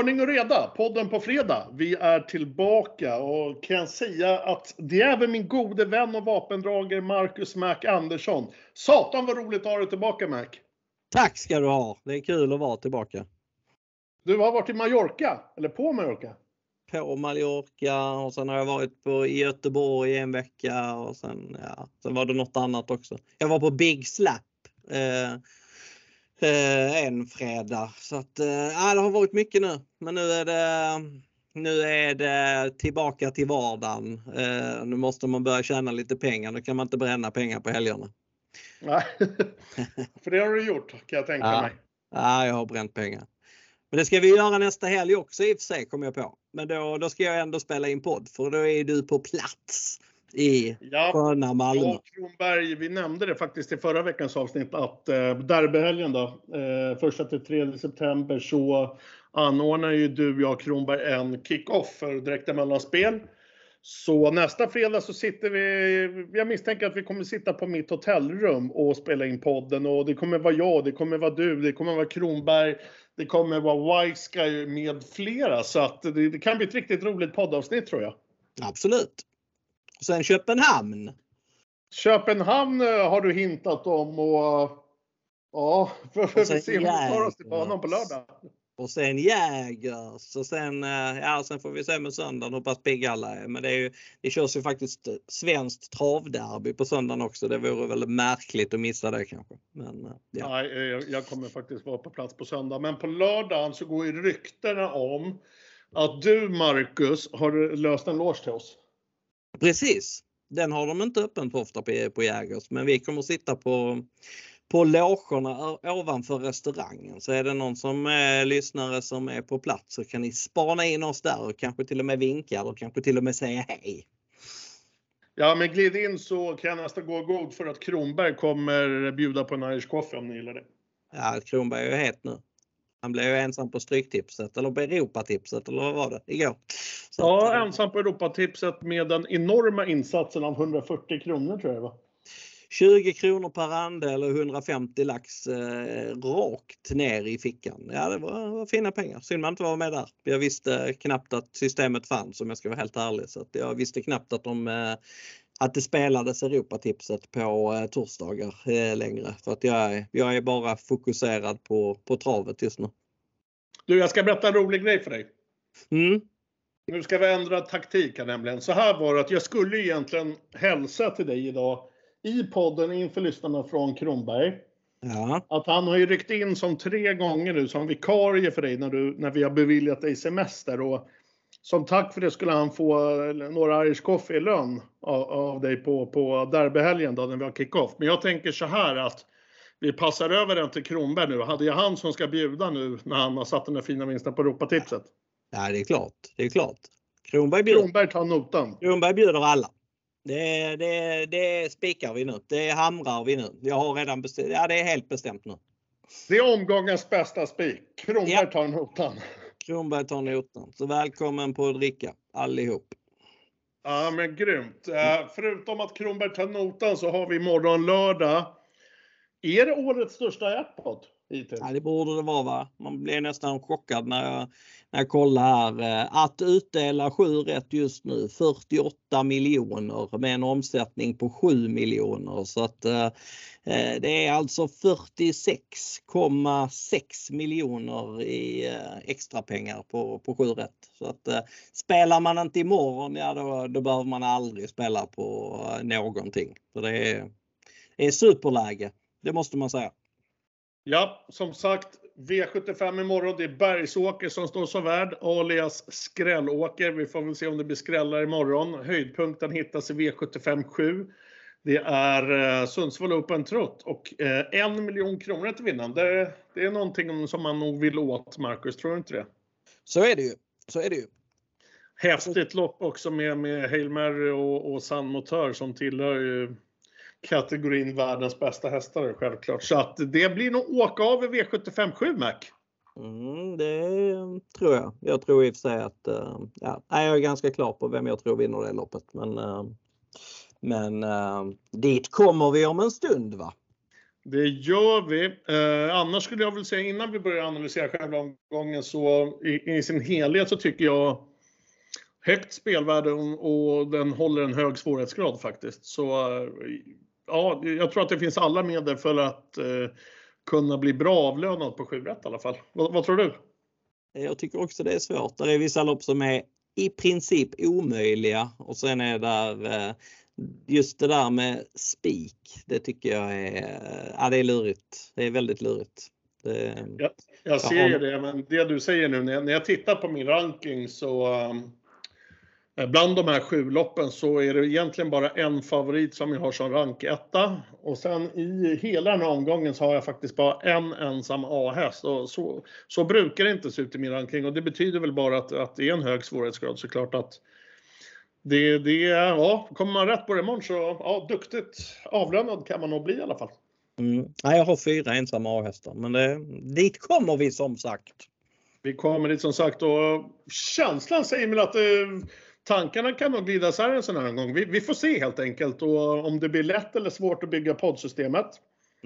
Ordning och reda, podden på fredag. Vi är tillbaka och kan säga att det är även min gode vän och vapendragare Marcus Mac Andersson. Satan vad roligt att ha dig tillbaka Mac. Tack ska du ha. Det är kul att vara tillbaka. Du har varit i Mallorca, eller på Mallorca? På Mallorca och sen har jag varit på, i Göteborg en vecka och sen, ja, sen var det något annat också. Jag var på Big Slap. Eh, eh, en fredag. Så att, eh, det har varit mycket nu. Men nu är det, nu är det tillbaka till vardagen. Eh, nu måste man börja tjäna lite pengar. Nu kan man inte bränna pengar på helgerna. Nej, för det har du gjort kan jag tänka ja. mig. Ja, jag har bränt pengar. Men det ska vi göra nästa helg också i och för sig kom jag på. Men då, då ska jag ändå spela in podd för då är du på plats i Ja, sköna Malmö. Ja, Kronberg, vi nämnde det faktiskt i förra veckans avsnitt att eh, derbyhelgen då, eh, första till 3 september så anordnar ju du, jag och Kronberg en kick-off för direkta mellanspel. Så nästa fredag så sitter vi, jag misstänker att vi kommer sitta på mitt hotellrum och spela in podden och det kommer vara jag, det kommer vara du, det kommer vara Kronberg, det kommer vara Wiseguy med flera så att det, det kan bli ett riktigt roligt poddavsnitt tror jag. Absolut. Sen Köpenhamn. Köpenhamn eh, har du hintat om och ja, får vi se om vi tar oss till banan på lördag. Och sen Jägers och sen, eh, ja, sen får vi se med söndagen hur pass pigga alla är. Men det, är ju, det körs ju faktiskt eh, svenskt travderby på söndagen också. Det vore väl märkligt att missa det kanske. Men, ja. Nej, jag- jag kommer faktiskt vara på plats på söndag. Men på lördagen så går ju ryktena om att du, Marcus, har löst en loge till oss. Precis. Den har de inte öppen för ofta på, på Jägers men vi kommer sitta på på logerna ovanför restaurangen. Så är det någon som är lyssnare som är på plats så kan ni spana in oss där och kanske till och med vinka och kanske till och med säga hej. Ja, men glid in så kan jag nästan gå god för att Kronberg kommer bjuda på en Irish coffee om ni gillar det. Ja, Kronberg är ju het nu. Han blev ju ensam på Stryktipset eller på Europatipset eller vad var det igår? Så Ja, att, eh, ensam på Europatipset med den enorma insatsen av 140 kronor tror jag det var. 20 kronor per andel och 150 lax eh, rakt ner i fickan. Ja, det var, var fina pengar. Synd man inte var med där. Jag visste knappt att systemet fanns om jag ska vara helt ärlig. Så att jag visste knappt att, de, eh, att det spelades Europatipset på eh, torsdagar eh, längre. För att jag, är- jag är bara fokuserad på, på travet just nu. Du, jag ska berätta en rolig grej för dig. Mm. Nu ska vi ändra taktik här nämligen. Så här var det att jag skulle egentligen hälsa till dig idag i podden inför lyssnarna från Kronberg. Ja, Att han har ju ryckt in som tre gånger nu som vikarie för dig när, du, när vi har beviljat dig semester. Och som tack för det skulle han få några Irish coffee i lön av, av dig på, på derbyhelgen då när vi har kick-off. Men jag tänker så här att vi passar över den till Kronberg nu. Hade jag han som ska bjuda nu när han har satt den där fina vinsten på Europatipset. ja det är klart. Det är klart. Kronberg bjuder. Kronberg tar notan. Kronberg bjuder alla. Det, det, det spikar vi nu. Det hamrar vi nu. Jag har redan bestämt. Ja, det är helt bestämt nu. Det är omgångens bästa spik. Kronberg Ja. tar notan. Kronberg tar notan. Så välkommen på att dricka allihop. Ja men grymt. Eh, förutom att Kronberg tar notan så har vi imorgon lördag. Är det årets största jackpot Ja, det borde det vara va? Man blir nästan chockad när jag, när jag kollar här. Eh, att utdela 7 rätt just nu 48 miljoner med en omsättning på 7 miljoner. Så att eh, eh, det är alltså 46,6 miljoner i eh, extra pengar på, på 7 rätt. Så att eh, spelar man inte imorgon, ja då, då behöver man aldrig spela på eh, någonting. Så det är, det är superläge. Det måste man säga. Ja, som sagt, V75 imorgon. Det är Bergsåker som står som värd, alias Skrällåker. Vi får väl se om det blir skrällar imorgon. Höjdpunkten hittas i V75 7. Det är eh, Sundsvall Open Trot och eh, en miljon kronor till vinnaren. Det, det är någonting som man nog vill åt, Marcus. Tror du inte det? Så är det ju. Så är det ju. Häftigt lopp också med, med Hail Mary och, och San Motör som tillhör ju kategorin världens bästa hästar självklart. Så att det blir nog åka av i V75 7 Mac. Mm, det tror jag. Jag tror i och för sig att eh, ja, jag är ganska klar på vem jag tror vinner det loppet. Men, eh, men eh, dit kommer vi om en stund va? Det gör vi. Eh, annars skulle jag väl säga innan vi börjar analysera själva omgången så i, i sin helhet så tycker jag högt spelvärde och den håller en hög svårighetsgrad faktiskt. Så ja, jag tror att det finns alla medel för att eh, kunna bli bra avlönad på 7 i alla fall. Vad, vad, tror du? Jag tycker också det är svårt. Det är vissa lopp som är i princip omöjliga och sen är där eh, just det där med spik. Det tycker jag är, ja, det är lurigt. Det är väldigt lurigt. Det, jag, jag ser ju det, men det du säger nu när jag, när jag tittar på min ranking så um, bland de här sju loppen så är det egentligen bara en favorit som jag har som ranketta. Och sen i hela den här omgången så har jag faktiskt bara en ensam A-häst. Och så, så brukar det inte se ut i min ranking och det betyder väl bara att, att det är en hög svårighetsgrad såklart. Att det, det, ja, kommer man rätt på det imorgon så ja, duktigt avlönad kan man nog bli i alla fall. Mm. Ja, jag har fyra ensamma A-hästar men det, dit kommer vi som sagt. Vi kommer dit som sagt och känslan säger mig att det tankarna kan nog glida isär en sån här gång. Vi, vi, får se helt enkelt och om det blir lätt eller svårt att bygga poddsystemet.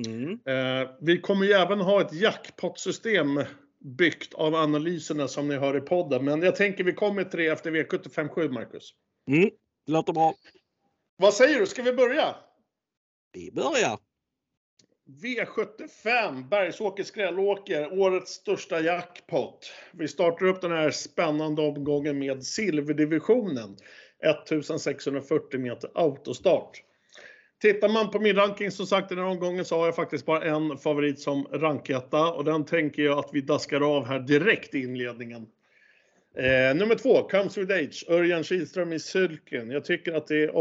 Mm. Eh, vi kommer ju även ha ett jackpot-system byggt av analyserna som ni hör i podden. Men jag tänker vi kommer det efter V75 7, Marcus. Mm, låter bra. Vad säger du, ska vi börja? Vi börjar. V75, Bergsåker Skrällåker, årets största jackpot. Vi startar upp den här spännande omgången med silverdivisionen. 1640 meter autostart. Tittar man på min ranking som sagt den här omgången så har jag faktiskt bara en favorit som ranketta och den tänker jag att vi daskar av här direkt i inledningen. Eh, nummer två, Comes with Age, Örjan Kihlström i Sylken. Jag tycker att det är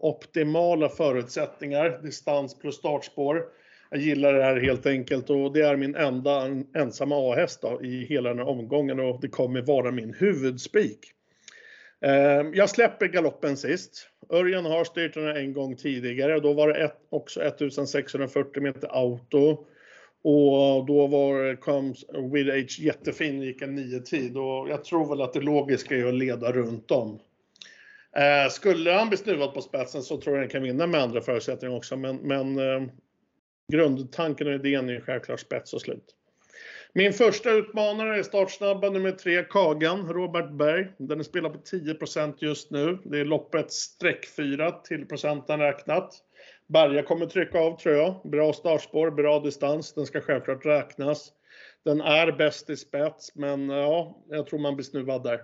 optimala förutsättningar, distans plus startspår. Jag gillar det här helt enkelt och det är min enda ensamma A-häst i hela den här omgången och det kommer vara min huvudspik. Eh, jag släpper galoppen sist. Örjan har styrt den här en gång tidigare. Då var det ett, också 1640 meter auto. Och då var Comes with Age jättefin, gick en 9-tid och jag tror väl att det logiska är att leda runt om. Eh, skulle han bli snuvad på spetsen så tror jag han kan vinna med andra förutsättningar också men, men eh, grundtanken och idén är självklart spets och slut. Min första utmanare är startsnabba nummer 3, Kagan, Robert Berg. Den är spelad på 10% just nu. Det är loppet streck 4 till procenten räknat. Berga kommer trycka av tror jag. Bra startspår, bra distans. Den ska självklart räknas. Den är bäst i spets, men eh, ja, jag tror man blir snuvad där.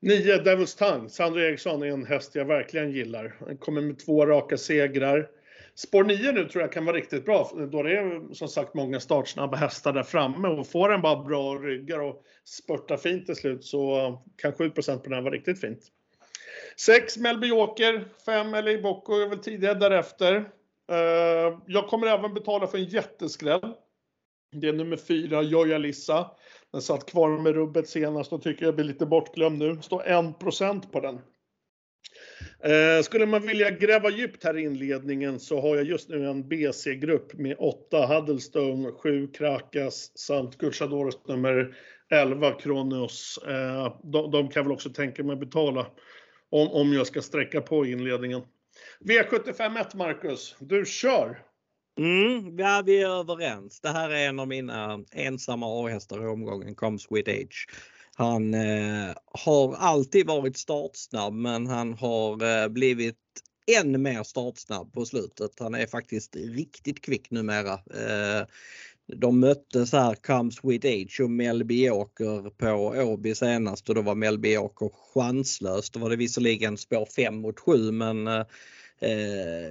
9 Devils Tongue. Sandra Eriksson är en häst jag verkligen gillar. Han kommer med två raka segrar. Spår 9 nu tror jag kan vara riktigt bra. Då det är som sagt många startsnabba hästar där framme och får den bara bra ryggar och spurtar fint till slut så eh, kan 7% på den här vara riktigt fint. 6 Melby Joker, 5 LA Bocco är väl tidigare därefter. Eh, jag kommer även betala för en jätteskräll. Det är nummer 4, Joja Lissa. Den satt kvar med rubbet senast och tycker jag blir lite bortglömd nu. Står 1% på den. Eh, skulle man vilja gräva djupt här i inledningen så har jag just nu en BC-grupp med 8 Huddlestone, 7 Krakas samt Gucciadoros nummer 11 Kronos. Eh, de, de, kan väl också tänka mig betala om, om jag ska sträcka på inledningen. V75 Marcus, du kör! Mm, ja, vi är överens. Det här är en av mina ensamma A-hästar i omgången, Comes with Age. Han eh, har alltid varit startsnabb men han har eh, blivit än mer startsnabb på slutet. Han är faktiskt riktigt kvick numera. Eh, de möttes här Comes with Age och Melby Åker på Åby senast och då var Melby Åker chanslös. Då var det visserligen spår 5 mot 7 men eh,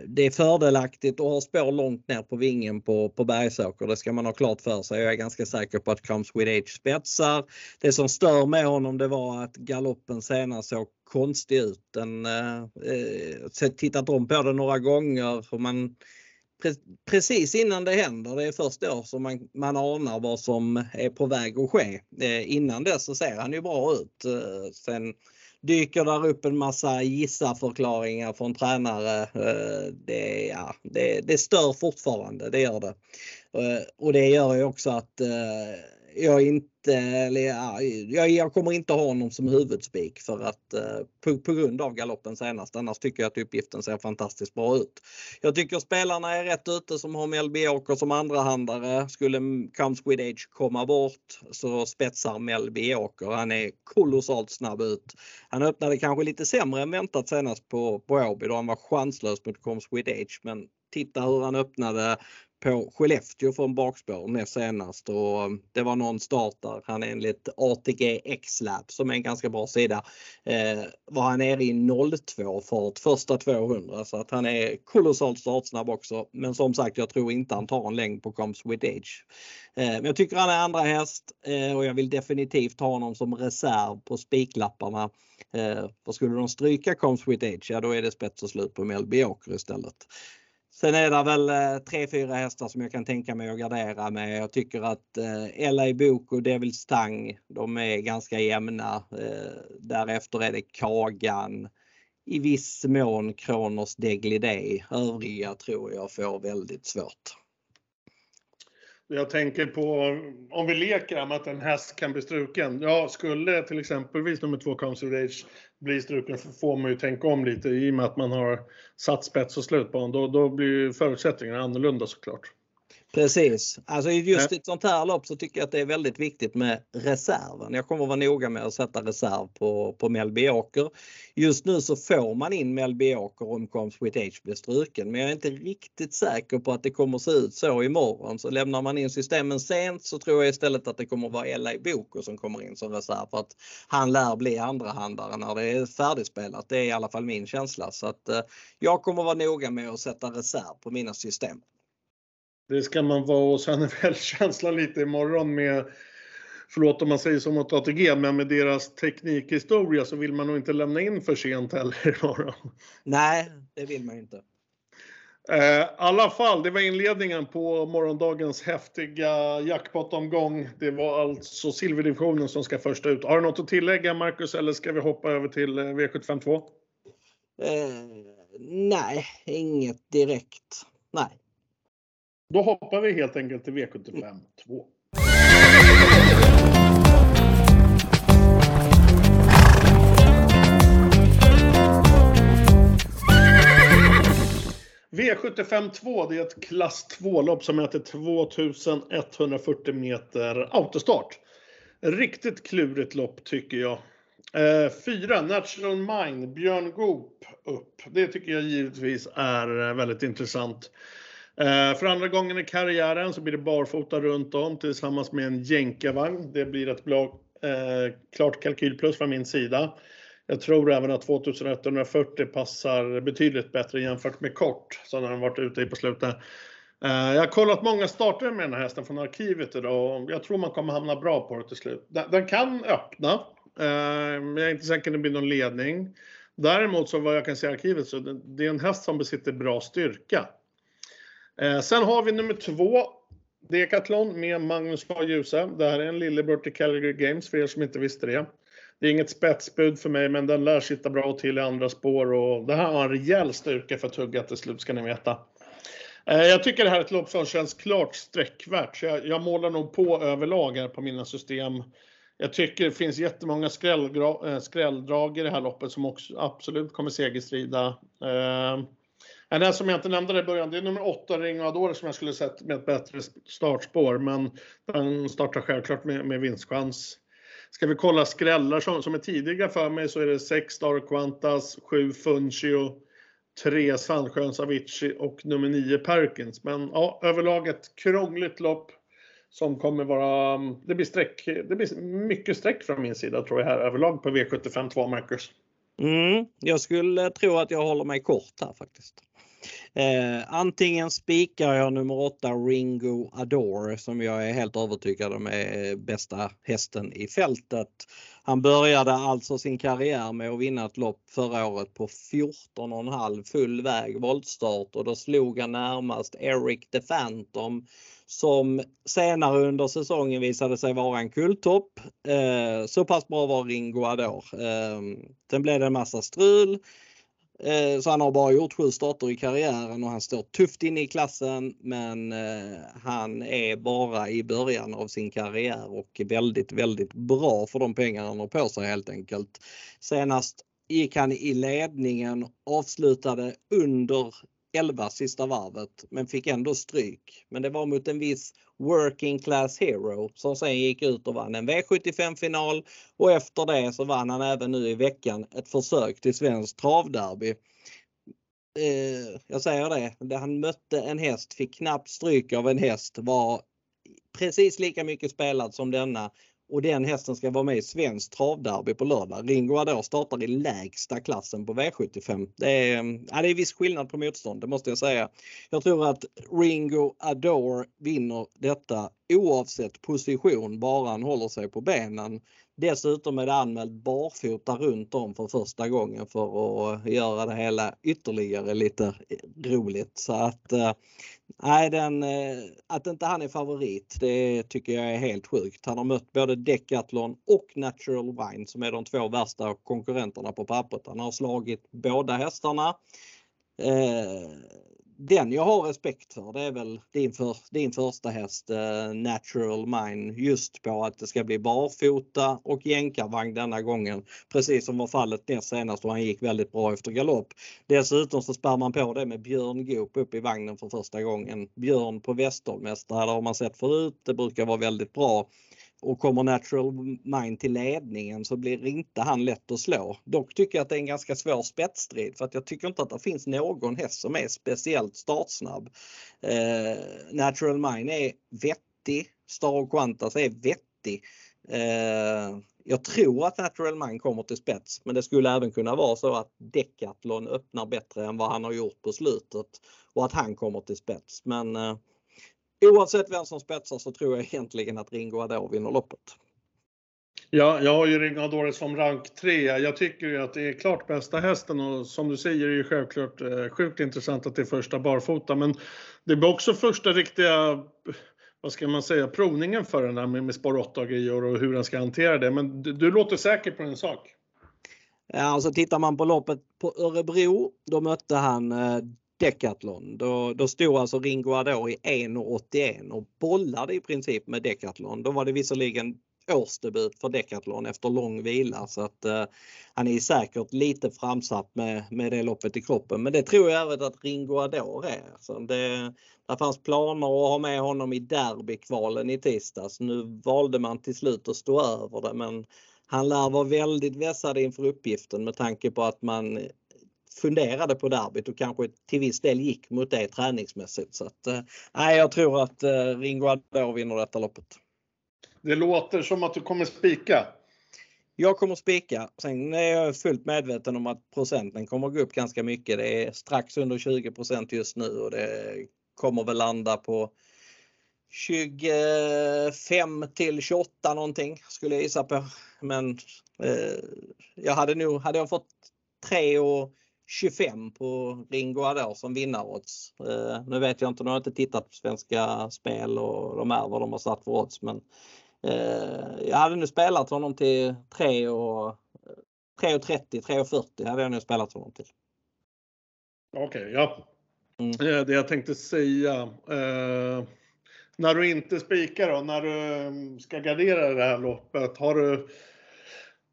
det är fördelaktigt att ha spår långt ner på vingen på, på Bergsåker. Det ska man ha klart för sig. Jag är ganska säker på att Comes with Age spetsar. Det som stör med honom det var att galoppen senast såg konstig ut. Den, eh, eh tittat om på det några gånger. Och man, precis innan det händer, det är först då som man, man anar vad som är på väg att ske. Eh, innan dess så ser han ju bra ut. Eh, sen dyker där upp en massa gissa-förklaringar från tränare. Eh, det, ja, det, det stör fortfarande, det gör det. Eh, och det gör ju också att eh, jag inte, eller, jag, jag kommer inte ha honom som huvudspik för att eh, på, på, grund av galoppen senast. Annars tycker jag att uppgiften ser fantastiskt bra ut. Jag tycker spelarna är rätt ute som har Melby Åker som andrahandare. Skulle Comes with Age komma bort så spetsar Melby Åker. Han är kolossalt snabb ut. Han öppnade kanske lite sämre än väntat senast på, på Åby då han var chanslös mot Comes with Age. Men titta hur han öppnade på Skellefteå från bakspår näst senast och um, det var någon start där han enligt ATG X-Lab som är en ganska bra sida eh, var han nere i 02 fart första 200 så att han är kolossalt startsnabb också. Men som sagt, jag tror inte han tar en längd på Comes with Age. Eh, men jag tycker han är andra häst eh, och jag vill definitivt ha honom som reserv på spiklapparna. Eh, för skulle de stryka Comes with Age, ja då är det spets och slut på Melby Åker istället. Sen är det väl eh, tre, fyra hästar som jag kan tänka mig att gardera med. Jag tycker att eh, LA Boko och Devils Tang, de är ganska jämna. Eh, därefter är det Kagan. I viss mån Kronos Deglidé. Övriga tror jag får väldigt svårt. Jag tänker på, om vi leker med att en häst kan bli struken. Ja, skulle till exempelvis nummer två Council Age bli struken så får man ju tänka om lite i och med att man har satt spets och slut på honom. Då, då blir förutsättningarna annorlunda såklart. Precis. Alltså just i ett sånt här lopp så tycker jag att det är väldigt viktigt med reserven. Jag kommer att vara noga med att sätta reserv på, på Melby Åker. Just nu så får man in Melby Åker om Comes with Age blir struken men jag är inte riktigt säker på att det kommer att se ut så imorgon. Så lämnar man in systemen sent så tror jag istället att det kommer att vara LA Boko som kommer in som reserv för att han lär bli andrahandare när det är färdigspelat. Det är i alla fall min känsla. Så att eh, jag kommer att vara noga med att sätta reserv på mina system. Det ska man vara och sen är väl känslan lite imorgon med Förlåt om man säger så mot ATG, men med deras teknikhistoria så vill man nog inte lämna in för sent heller imorgon. Nej, det vill man inte. Eh, I alla fall, det var inledningen på morgondagens häftiga jackpot-omgång. Det var alltså silverdivisionen som ska först ut. Har du något att tillägga Marcus eller ska vi hoppa över till eh, V752? Eh, nej, inget direkt. Nej. Då hoppar vi helt enkelt till V75 2. V75 2, det är ett klass 2-lopp som heter 2140 meter autostart. Riktigt klurigt lopp tycker jag. Eh, fyra, Natural Mind, Björn Goop upp. Det tycker jag givetvis är eh, väldigt intressant. Eh, för andra gången i karriären så blir det barfota runt om tillsammans med en jänkarvagn. Det blir ett bra, eh, klart kalkylplus från min sida. Jag tror även att 2140 passar betydligt bättre jämfört med kort som den varit ute i på slutet. Eh, jag har kollat många starter med den här hästen från arkivet idag och jag tror man kommer hamna bra på det till slut. Den, den kan öppna, eh, men jag är inte säker på att det blir någon ledning. Däremot så vad jag kan se i arkivet så det är en häst som besitter bra styrka. Eh, sen har vi nummer två, Decathlon med Magnus A. Djuse. Det här är en lillebror till Calgary Games för er som inte visste det. Det är inget spetsbud för mig, men den lär sitta bra till i andra spår och det här har en rejäl styrka för att hugga till slut ska ni veta. Eh, jag tycker det här är ett lopp som känns klart sträckvärt, så jag, jag målar nog på överlag här på mina system. Jag tycker det finns jättemånga eh, skrälldrag i det här loppet som också absolut kommer segerstrida. Eh, den som jag inte nämnde i början, det är nummer 8, Ring Adore, som jag skulle sett med ett bättre startspår. Men den startar självklart med, med vinstchans. Ska vi kolla skrällar som, som är tidiga för mig så är det 6 Star Quantas, 7 Funchio, 3 Sandsjöns Avicii och nummer 9 Perkins. Men ja, överlag ett krångligt lopp som kommer vara, mm, det blir streck, det blir mycket streck från min sida tror jag här överlag på V75 2 Marcus. Mm, jag skulle tro att jag håller mig kort här faktiskt. Eh, antingen spikar jag nummer 8 Ringo Adore som jag är helt övertygad om är bästa hästen i fältet. Han började alltså sin karriär med att vinna ett lopp förra året på 14,5 full väg voltstart och då slog han närmast Eric the Phantom som senare under säsongen visade sig vara en kulltopp. Eh, så pass bra var Ringo Adore. Eh, sen blev det en massa strul. Eh, så han har bara gjort sju starter i karriären och han står tufft inne i klassen men eh, han är bara i början av sin karriär och väldigt, väldigt bra för de pengar han har på sig helt enkelt. Senast gick han i ledningen, avslutade under 11 sista varvet men fick ändå stryk. Men det var mot en viss working class hero som sen gick ut och vann en V75 final och efter det så vann han även nu i veckan ett försök till svensk travderby. Eh, jag säger det, det, han mötte en häst, fick knappt stryk av en häst, var precis lika mycket spelad som denna och den hästen ska vara med i svenskt travderby på lördag. Ringo Adore startar i lägsta klassen på V75. Det är, ja, det är viss skillnad på motstånd, det måste jag säga. Jag tror att Ringo Adore vinner detta oavsett position, bara han håller sig på benen. Dessutom är det anmält barfota runt om för första gången för att göra det hela ytterligare lite roligt. Så att eh, nej, den, eh, att inte han är favorit, det tycker jag är helt sjukt. Han har mött både Decathlon och Natural Wine som är de två värsta konkurrenterna på pappret. Han har slagit båda hästarna. Eh, den jag har respekt för det är väl din, för, din första häst uh, Natural Mine just på att det ska bli barfota och jänkarvagn denna gången. Precis som var fallet näst senast och han gick väldigt bra efter galopp. Dessutom så spär man på det med Björn Goop upp i vagnen för första gången. Björn på Västermästare, det har man sett förut. Det brukar vara väldigt bra och kommer Natural Mind till ledningen så blir inte han lätt att slå. Dock tycker jag att det är en ganska svår spetsstrid för att jag tycker inte att det finns någon häst som är speciellt startsnabb. Eh, Natural Mind är vettig. Star Quantas är vettig. Eh, jag tror att Natural Mind kommer till spets men det skulle även kunna vara så att Decathlon öppnar bättre än vad han har gjort på slutet och att han kommer till spets. Men eh, oavsett vem som spetsar så tror jag egentligen att Ringo Adore vinner loppet. Ja, jag har ju Ringo Adore som rank 3. Jag tycker ju att det är klart bästa hästen och som du säger är det ju självklart eh, sjukt intressant att det är första barfota men det blir också första riktiga vad ska man säga, provningen för den här med, med spår 8 grejer och hur den ska hantera det. Men du, du låter säker på en sak. Ja, alltså tittar man på loppet på Örebro, då mötte han eh, Decathlon. Då, då stod alltså Ringo Adore i 1,81 och bollade i princip med Decathlon. Då var det visserligen årsdebut för Decathlon efter lång vila så att eh, han är säkert lite framsatt med, med det loppet i kroppen. Men det tror jag även att Ringo Adore är. Så det, det fanns planer att ha med honom i derbykvalen i tisdags. Nu valde man till slut att stå över det men han lär vara väldigt vässad inför uppgiften med tanke på att man funderade på derbyt och kanske till viss del gick mot det träningsmässigt. Så att, eh, nej, jag tror att eh, Ringo Adore vinner detta loppet. Det låter som att du kommer spika. Jag kommer spika. Sen är jag fullt medveten om att procenten kommer gå upp ganska mycket. Det är strax under 20 just nu och det kommer väl landa på 25 till 28 någonting skulle jag gissa på. Men eh, jag hade nog, hade jag fått 3 och 25 på Ringo Adore som vinnarodds. Eh, nu vet jag inte, nu har jag inte tittat på Svenska Spel och de är vad de har satt för odds men eh, jag hade nu spelat honom till 3 och 3,30, 3,40 hade jag nu spelat honom till. Okej, okay, ja. Mm. Eh, det jag tänkte säga. Eh, när du inte spikar då, när du mm, ska gardera det här loppet, har du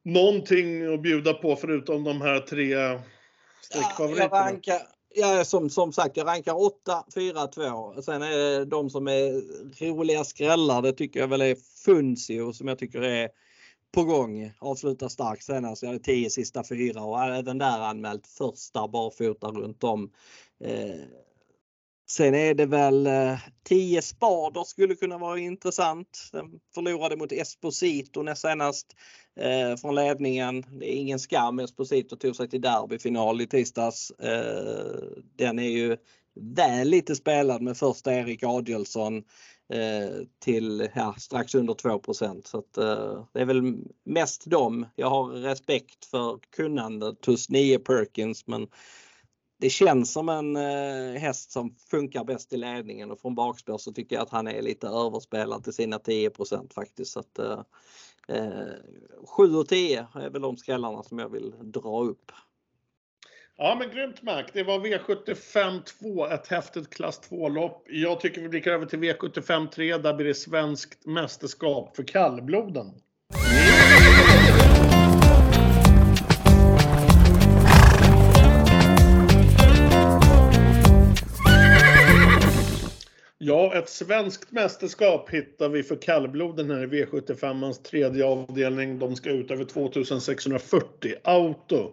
någonting att bjuda på förutom de här tre Ja, jag rankar, ja, som, som sagt, jag rankar 8, 4, 2. Sen är det de som är roliga skrällar. Det tycker jag väl är Funzio som jag tycker är på gång. Avslutar starkt senast. Jag hade 10 sista fyra och även där anmält första barfota runt om. Eh, Sen är det väl 10 eh, spader skulle kunna vara intressant. Den förlorade mot Esposito näst senast eh, från ledningen. Det är ingen skam. Esposito tog sig till derbyfinal i tisdags. Eh, den är ju väl lite spelad med första Erik Adielsson eh, till ja, strax under 2 så att, eh, Det är väl mest dem. Jag har respekt för kunnandet hos Nia Perkins men det känns som en eh, häst som funkar bäst i ledningen och från bakspår så tycker jag att han är lite överspelad till sina 10% faktiskt. Så att, eh, Eh, 7 och 10 är väl de skrällarna som jag vill dra upp. Ja, men grymt Mark. Det var V75 2, ett häftigt klass 2-lopp. Jag tycker vi blickar över till V75 3. Där blir det svenskt mästerskap för kallbloden. Ja, ett svenskt mästerskap hittar vi för kallbloden här i V75ans tredje avdelning. De ska ut över 2640 auto.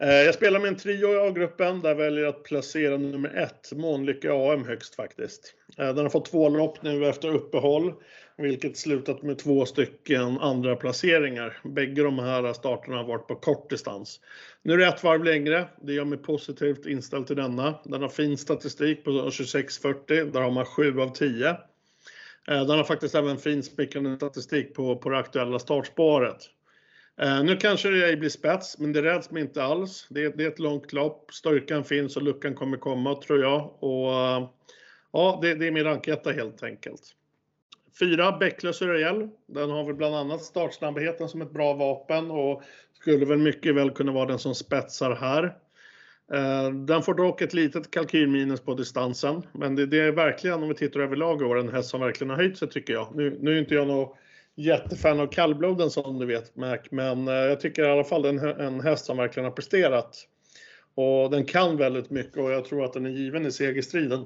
Eh, jag spelar med en trio i A-gruppen där jag väljer att placera nummer ett, Månlycke AM, högst faktiskt. Eh, den har fått två lopp nu efter uppehåll, vilket slutat med två stycken andra placeringar. Bägge de här starterna har varit på kort distans. Nu är det ett varv längre. Det gör mig positivt inställd till denna. Den har fin statistik på 26.40. Där har man 7 av 10. Eh, den har faktiskt även fin spikande statistik på, på det aktuella startspåret. Eh, nu kanske det ej blir spets, men det räds mig inte alls. Det är, det är ett långt lopp. Styrkan finns och luckan kommer komma, tror jag. Och, eh, ja, det, det, är min ranketta helt enkelt. Fyra, Bäcklös Uriel. Den har väl bland annat startsnabbheten som ett bra vapen och skulle väl mycket väl kunna vara den som spetsar här. Eh, den får dock ett litet kalkylminus på distansen, men det, det, är verkligen, om vi tittar överlag i år, en häst som verkligen har höjt sig tycker jag. Nu, nu är inte jag någon jättefan av kallbloden som du vet Mac, men eh, jag tycker i alla fall det är en häst som verkligen har presterat. Och den kan väldigt mycket och jag tror att den är given i segerstriden.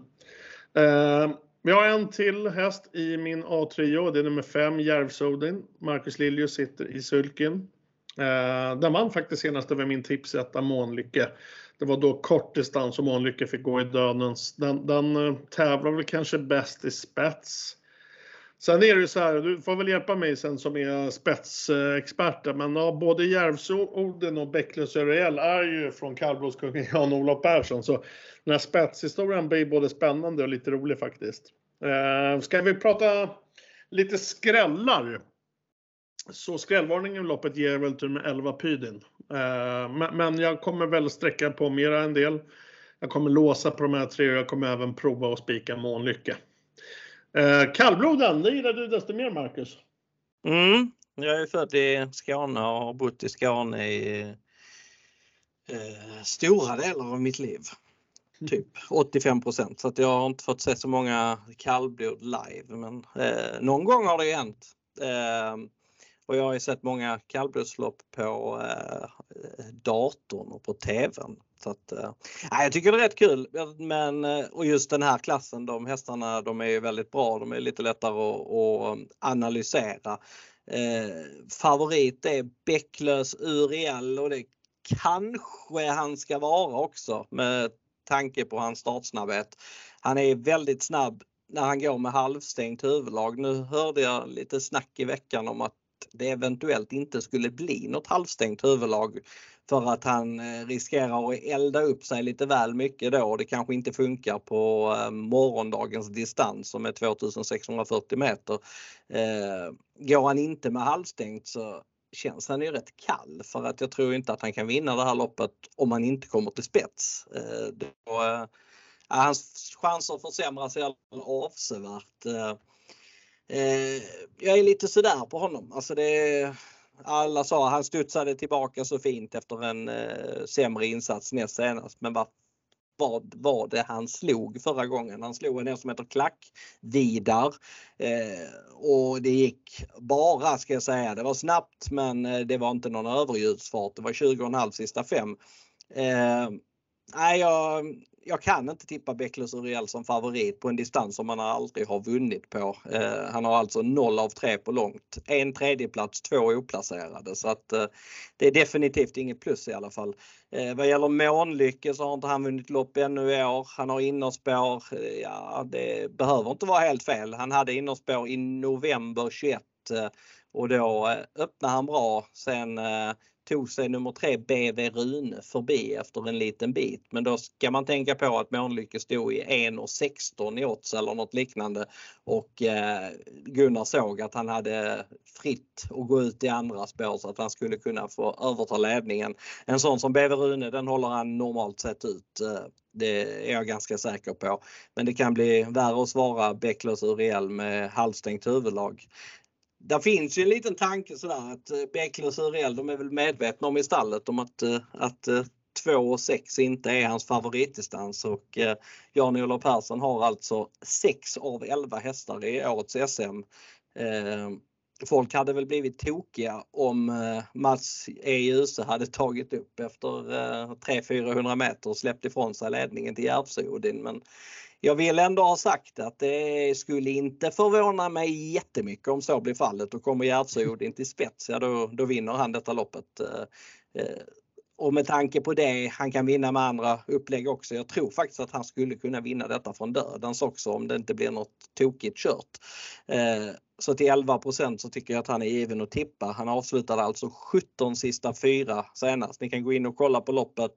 Eh, vi har en till häst i min A-trio, det är nummer 5, Järvsodin. Marcus Liljus sitter i sulken. Eh, den vann faktiskt senast över min tipsetta Månlycke. Det var då kort distans och Månlycke fick gå i dödens. Den, den eh, tävlar väl kanske bäst i spets. Sen är det ju så här, du får väl hjälpa mig sen som är spetsexpert, men ja, både Järvsorden och Bäcklös Öreell är ju från kallblodskungen Jan-Olof Persson, så den här spetshistorien blir både spännande och lite rolig faktiskt. Eh, ska vi prata lite skrällar? Så skrällvarningen i loppet ger väl till med 11 Pydin. Eh, men jag kommer väl sträcka på mera en del. Jag kommer låsa på de här tre och jag kommer även prova att spika Månlycke. Eh, kallbloden, det gillar du desto mer Marcus. Mm, jag är född i Skåne och har bott i Skåne i eh, stora delar av mitt liv. Typ 85% så att jag har inte fått se så många kallblod live men eh, någon gång har det ju hänt. Eh, och jag har ju sett många kallblodslopp på eh, datorn och på TVn. Så att, äh, jag tycker det är rätt kul. Men, eh, och just den här klassen, de hästarna de är väldigt bra. De är lite lättare att, att eh, analysera. Eh, favorit är Bäcklös Uriel och det kanske han ska vara också med tanke på hans startsnabbhet. Han är väldigt snabb när han går med halvstängt huvudlag. Nu hörde jag lite snack i veckan om att det eventuellt inte skulle bli något halvstängt huvudlag för att han eh, riskerar att elda upp sig lite väl mycket då och det kanske inte funkar på eh, morgondagens distans som är 2640 meter. Eh, går han inte med halvstängt så känns han ju rätt kall för att jag tror inte att han kan vinna det här loppet om han inte kommer till spets. Då, hans chanser försämras i alla fall avsevärt. Jag är lite sådär på honom. Alltså det, alla sa att han studsade tillbaka så fint efter en eh, sämre insats näst senast. Men vad, vad var det han slog förra gången? Han slog en som heter Klack Vidar. Eh, och det gick bara ska jag säga. Det var snabbt men eh, det var inte någon överljudsfart. Det var 20,5 sista fem. Eh, nej, jag, jag kan inte tippa Beckles Uriel som favorit på en distans som han aldrig har vunnit på. Eh, han har alltså 0 av 3 på långt. En tredjeplats, två oplacerade så att eh, det är definitivt inget plus i alla fall. Eh, vad gäller Månlycke så har inte han vunnit lopp ännu i år. Han har innerspår. Eh, ja, det behöver inte vara helt fel. Han hade innerspår i november 21 eh, och då eh, öppnade han bra. Sen eh, tog sig nummer tre BV Rune förbi efter en liten bit. Men då ska man tänka på att Månlycke stod i 1,16 i odds eller något liknande och eh, Gunnar såg att han hade fritt att gå ut i andra spår så att han skulle kunna få överta ledningen. En sån som BV Rune den håller han normalt sett ut. Eh, det är jag ganska säker på. Men det kan bli värre att svara Bäcklös Uriel med halvstängt huvudlag där finns ju en liten tanke sådär att eh, Bäcklös och Uriel de är väl medvetna om i stallet om att, eh, att eh, 2 och 6 inte är hans favoritdistans och eh, Jan-Olof Persson har alltså 6 av 11 hästar i årets SM. Eh, folk hade väl blivit tokiga om eh, Mats E. Djuse hade tagit upp efter eh, 300-400 meter och släppt ifrån sig ledningen till Järvsö-Odin. Men jag vill ändå ha sagt att det skulle inte förvåna mig jättemycket om så blir fallet och kommer Järvsö-Odin till spets, ja då, då vinner han detta loppet. Eh, eh, och med tanke på det, han kan vinna med andra upplägg också. Jag tror faktiskt att han skulle kunna vinna detta från dödens också om det inte blir något tokigt kört. Eh, så till 11 så tycker jag att han är given att tippa. Han avslutade alltså 17 sista fyra senast. Ni kan gå in och kolla på loppet.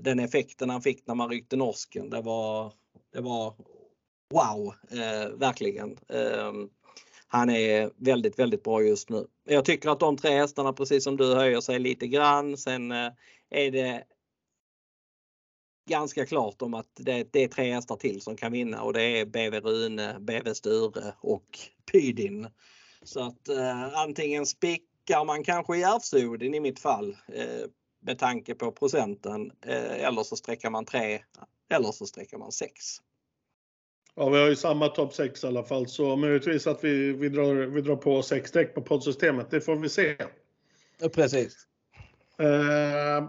Den effekten han fick när man ryckte norsken, det var, det var wow, eh, verkligen ehm, han är väldigt, väldigt bra just nu. Jag tycker att de tre hästarna, precis som du, höjer sig lite grann. Sen eh, är det ganska klart om att det, det är tre hästar till som kan vinna och det är BV Rune, BV Sture och Pydin. Så att eh, antingen spikar man kanske Järvsodin i mitt fall eh, med tanke på procenten eh, eller så sträcker man tre eller så sträcker man sex. Ja, vi har ju samma topp 6 i alla fall, så möjligtvis att vi, vi, drar, vi drar på 6 streck på poddsystemet. Det får vi se. Ja, precis. Uh,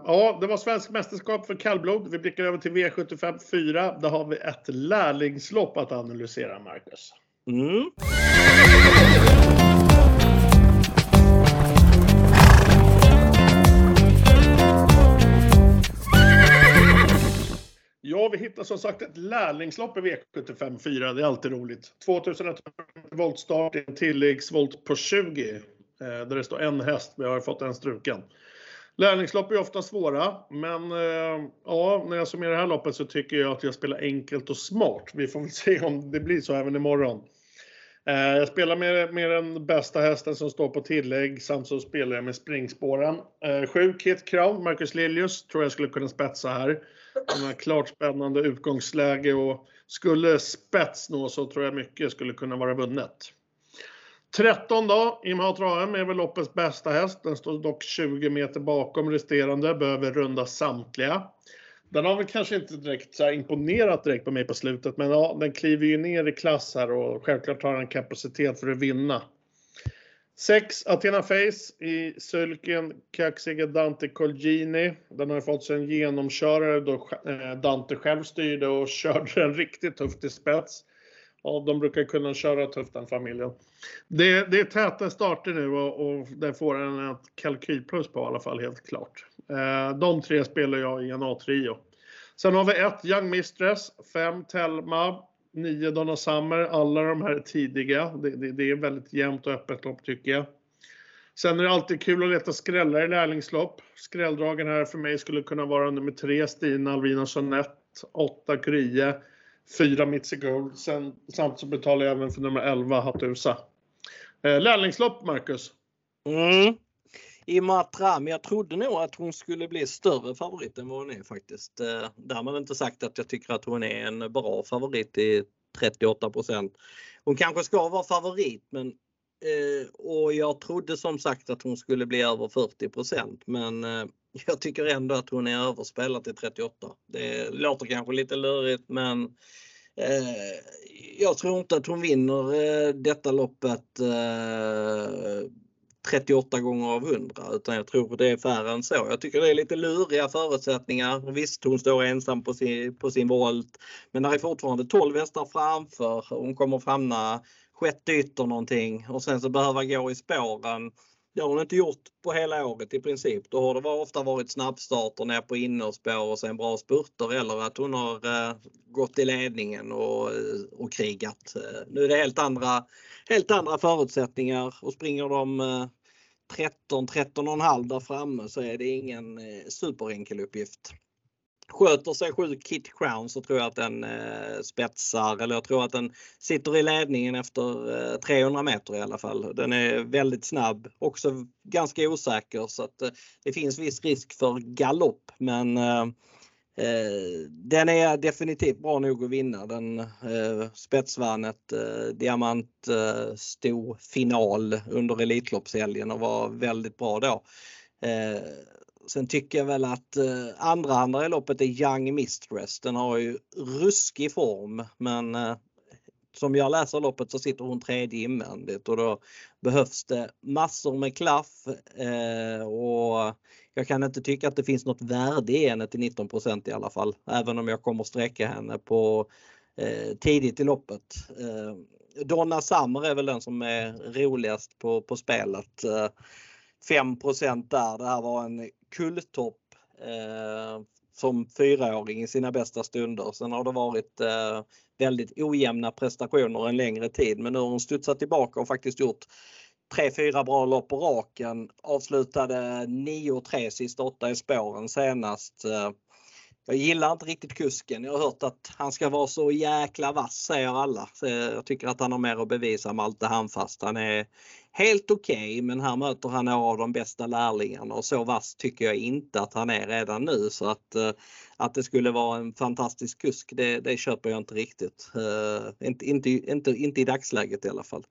ja, det var svensk mästerskap för kallblod. Vi blickar över till V75 4. Där har vi ett lärlingslopp att analysera, Marcus. Mm. Ja, vi hittar som sagt ett lärlingslopp i V75 4. Det är alltid roligt. 2100 volt start, en tilläggsvolt på 20. Eh, där det står en häst, vi har fått en struken. Lärlingslopp är ofta svåra, men eh, ja, när jag summerar det här loppet så tycker jag att jag spelar enkelt och smart. Vi får väl se om det blir så även imorgon. Eh, jag spelar med, med den bästa hästen som står på tillägg samt så spelar jag med springspåren. Eh, 7 Kit Crown, Marcus Liljus, tror jag skulle kunna spetsa här. Han har klart spännande utgångsläge och skulle spets nå så tror jag mycket skulle kunna vara vunnet. 13 då, Imhat Rahem är väl loppets bästa häst. Den står dock 20 meter bakom resterande, behöver runda samtliga. Den har väl kanske inte direkt så imponerat direkt på mig på slutet, men ja, den kliver ju ner i klass här och självklart har den kapacitet för att vinna. 6. Athena Face i sulken kaxiga Dante Colgini. Den har ju fått sig en genomkörare då eh, Dante själv styrde och körde den riktigt tufft i spets. Ja, de brukar kunna köra tufft den familjen. Det, det är täta starter nu och, och där får den ett kalkylplus på i alla fall helt klart. Eh, de tre spelar jag i en A-trio. Sen har vi ett Young Mistress, fem Telma, nio Donna Summer. Alla de här är tidiga. Det, det, det, är väldigt jämnt och öppet lopp tycker jag. Sen är det alltid kul att leta skrällar i lärlingslopp. Skrälldragen här för mig skulle kunna vara nummer tre Stina Alvina Jeanette, åtta Kurie, fyra Mitzi Gold. Sen, samt så betalar jag även för nummer 11 Hattusa. Eh, lärlingslopp Marcus? Mm. Imatra, men jag trodde nog att hon skulle bli större favorit än vad hon är faktiskt. Eh, därmed inte sagt att jag tycker att hon är en bra favorit i 38% Hon kanske ska vara favorit men eh, och jag trodde som sagt att hon skulle bli över 40% men eh, jag tycker ändå att hon är överspelad till 38. Det låter kanske lite lurigt men jag tror inte att hon vinner detta loppet 38 gånger av 100 utan jag tror det är färre än så. Jag tycker det är lite luriga förutsättningar. Visst, hon står ensam på sin, på sin volt, men det är fortfarande 12 hästar framför. Hon kommer att hamna sjätte ytter någonting och sen så behöva gå i spåren. Det har hon inte gjort på hela året i princip. Då har det ofta varit snabbstarter ner på innerspår och sen bra spurter eller att hon har eh, gått i ledningen och, eh, och krigat. Eh, nu är det helt andra, helt andra förutsättningar och springer de eh, 13, 13,5 där framme så är det ingen eh, superenkel uppgift. Sköter sig sju Kit Crown så tror jag att den eh, spetsar eller jag tror att den sitter i ledningen efter eh, 300 meter i alla fall. Den är väldigt snabb, också ganska osäker så att eh, det finns viss risk för galopp men eh, Eh, den är definitivt bra nog att vinna. Den eh, spetsvann ett eh, diamant eh, stor final under Elitloppshelgen och var väldigt bra då. Eh, Sen tycker jag väl att eh, andra i loppet är Young Mistress. Den har ju ruskig form men eh, som jag läser loppet så sitter hon tredje invändigt och då behövs det massor med klaff eh, och jag kan inte tycka att det finns något värde i henne till 19 i alla fall. Även om jag kommer sträcka henne på eh, tidigt i loppet. Eh, Donna Summer är väl den som är roligast på, på spelet. Eh, 5 där. Det här var en kulltopp eh, som fyraåring i sina bästa stunder. Sen har det varit eh, väldigt ojämna prestationer en längre tid men nu har hon studsat tillbaka och faktiskt gjort tre, fyra bra lopp på raken. Avslutade 9-3 sista åtta i spåren senast. Eh, jag gillar inte riktigt kusken. Jag har hört att han ska vara så jäkla vass säger alla. Så jag tycker att han har mer att bevisa Malte Handfast. Han är helt okej okay, men här möter han några av de bästa lärlingarna och så vass tycker jag inte att han är redan nu så att, eh, att det skulle vara en fantastisk kusk det, det köper jag inte riktigt. Uh, inte, inte, inte, inte i dagsläget i alla fall.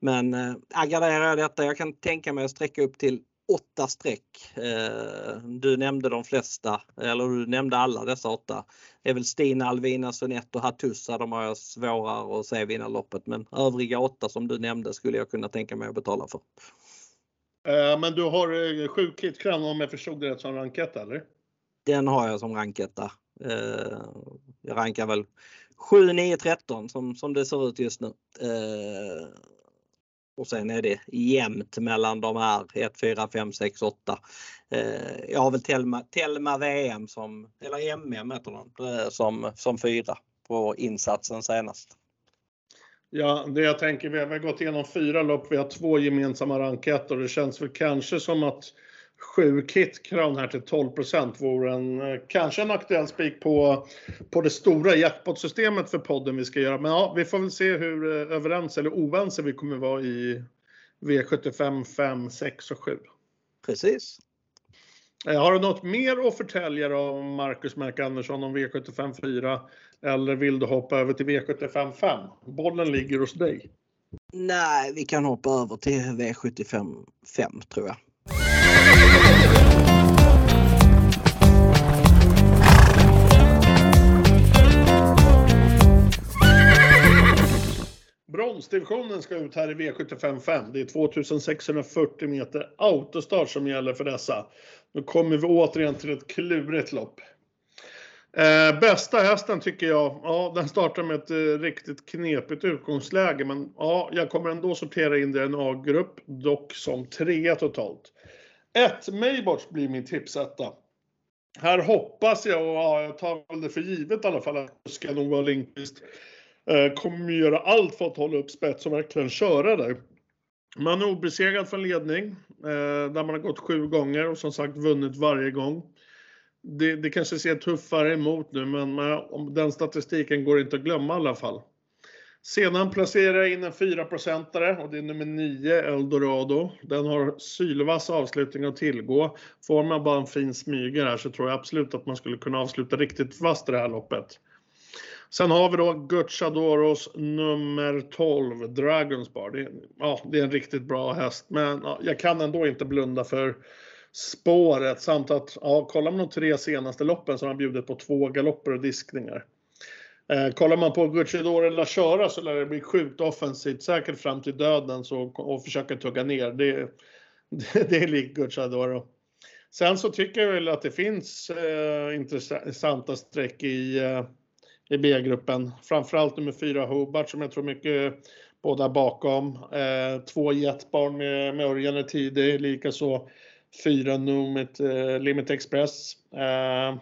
Men eh, uh, garderar jag detta, jag kan tänka mig att sträcka upp till åtta streck. Eh, du nämnde de flesta, eller du nämnde alla dessa åtta. Det är väl Stina, Alvina, Sonett och Hattussa, de har jag svårare att se vinna loppet. Men övriga åtta som du nämnde skulle jag kunna tänka mig att betala för. Eh, men du har eh, sju Kit om jag förstod det rätt som ranketta eller? Den har jag som ranketta. Jag rankar väl 7, 9, 13 som, som det ser ut just nu. Och sen är det jämnt mellan de här 1, 4, 5, 6, 8. Jag har väl Telma, Telma VM som, eller MM heter den, eh, som, som fyra på insatsen senast. Ja, det jag tänker, vi har gått igenom fyra lopp, vi har två gemensamma ranketter och det känns väl kanske som att 7 kit crown här till 12 vore en, eh, kanske en aktuell spik på, på det stora jackpot-systemet för podden vi ska göra. Men ja, vi får väl se hur eh, överens eller oense vi kommer vara i V75 5, 6 och 7. Precis. Eh, har du något mer att förtälja om Marcus Mark Andersson om V75 4? Eller vill du hoppa över till V75 5? Bollen ligger hos dig. Nej, vi kan hoppa över till V75 5 tror jag. Bronsdivisionen ska ut här i V755. Det är 2640 meter autostart som gäller för dessa. Nu kommer vi återigen till ett klurigt lopp. Eh, bästa hästen tycker jag, ja den startar med ett eh, riktigt knepigt utgångsläge men ja, jag kommer ändå sortera in den i en A-grupp, dock som trea totalt. 1. Maybots blir min tipsetta. Här hoppas jag, och ja, jag tar väl det för givet i alla fall, att ska nog vara Lindqvist eh, Eh, kommer göra allt för att hålla upp spets och verkligen köra där. Man är obesegrad från ledning, eh, där man har gått sju gånger och som sagt vunnit varje gång. Det, det kanske ser tuffare emot nu, men man, den statistiken går inte att glömma i alla fall. Sedan placerar jag in en 4-procentare och det är nummer 9, Eldorado. Den har sylvass avslutning att tillgå. Får man bara en fin smyger här så tror jag absolut att man skulle kunna avsluta riktigt vasst i det här loppet. Sen har vi då Gucciadoros nummer 12, Dragonsbar. Det, ja, det är en riktigt bra häst, men ja, jag kan ändå inte blunda för spåret samt att, ja, kollar man de tre senaste loppen så har han bjudit på två galopper och diskningar. Eh, kollar man på Gucciador eller Köra så lär det bli sjukt offensivt, säkert fram till döden så, och försöka tugga ner. Det, det, det är likt Gucciadoro. Sen så tycker jag väl att det finns eh, intressanta streck i, eh, i B-gruppen. Framförallt nummer fyra Hobart som jag tror mycket båda bakom. Eh, två Jetbarn med, med Örjan är tidig, likaså fyra Numit eh, Limit Express. Eh,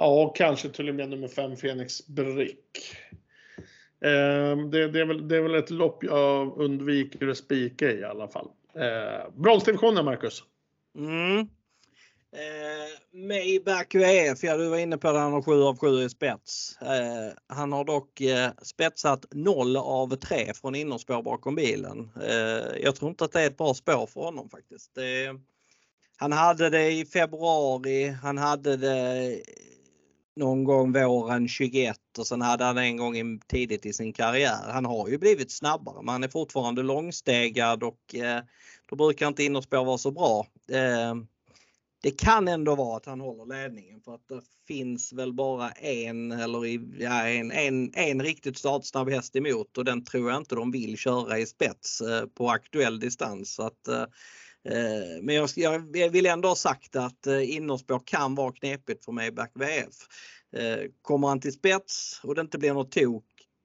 Ja, kanske till och med nummer 5 Fenix Brick. Eh, det, det, är väl, det är väl ett lopp jag undviker att spika i alla fall. Eh, Bronsdivisionen, Marcus? Mm. Eh, Maybach UEF, ja du var inne på det, han har 7 av 7 i spets. Eh, han har dock eh, spetsat 0 av 3 från innerspår bakom bilen. Eh, jag tror inte att det är ett bra spår för honom faktiskt. Det, han hade det i februari, han hade det någon gång våren 21 och sen hade han en gång tidigt i sin karriär. Han har ju blivit snabbare men han är fortfarande långstegad och eh, då brukar inte innerspår vara så bra. Eh, det kan ändå vara att han håller ledningen för att det finns väl bara en eller ja, en, en, en riktigt startsnabb häst emot och den tror jag inte de vill köra i spets eh, på aktuell distans. Så att, eh, eh men jag, jag, vill ändå ha sagt att eh, innerspår kan vara knepigt för mig back VF. Eh, kommer han till spets och det inte blir något tok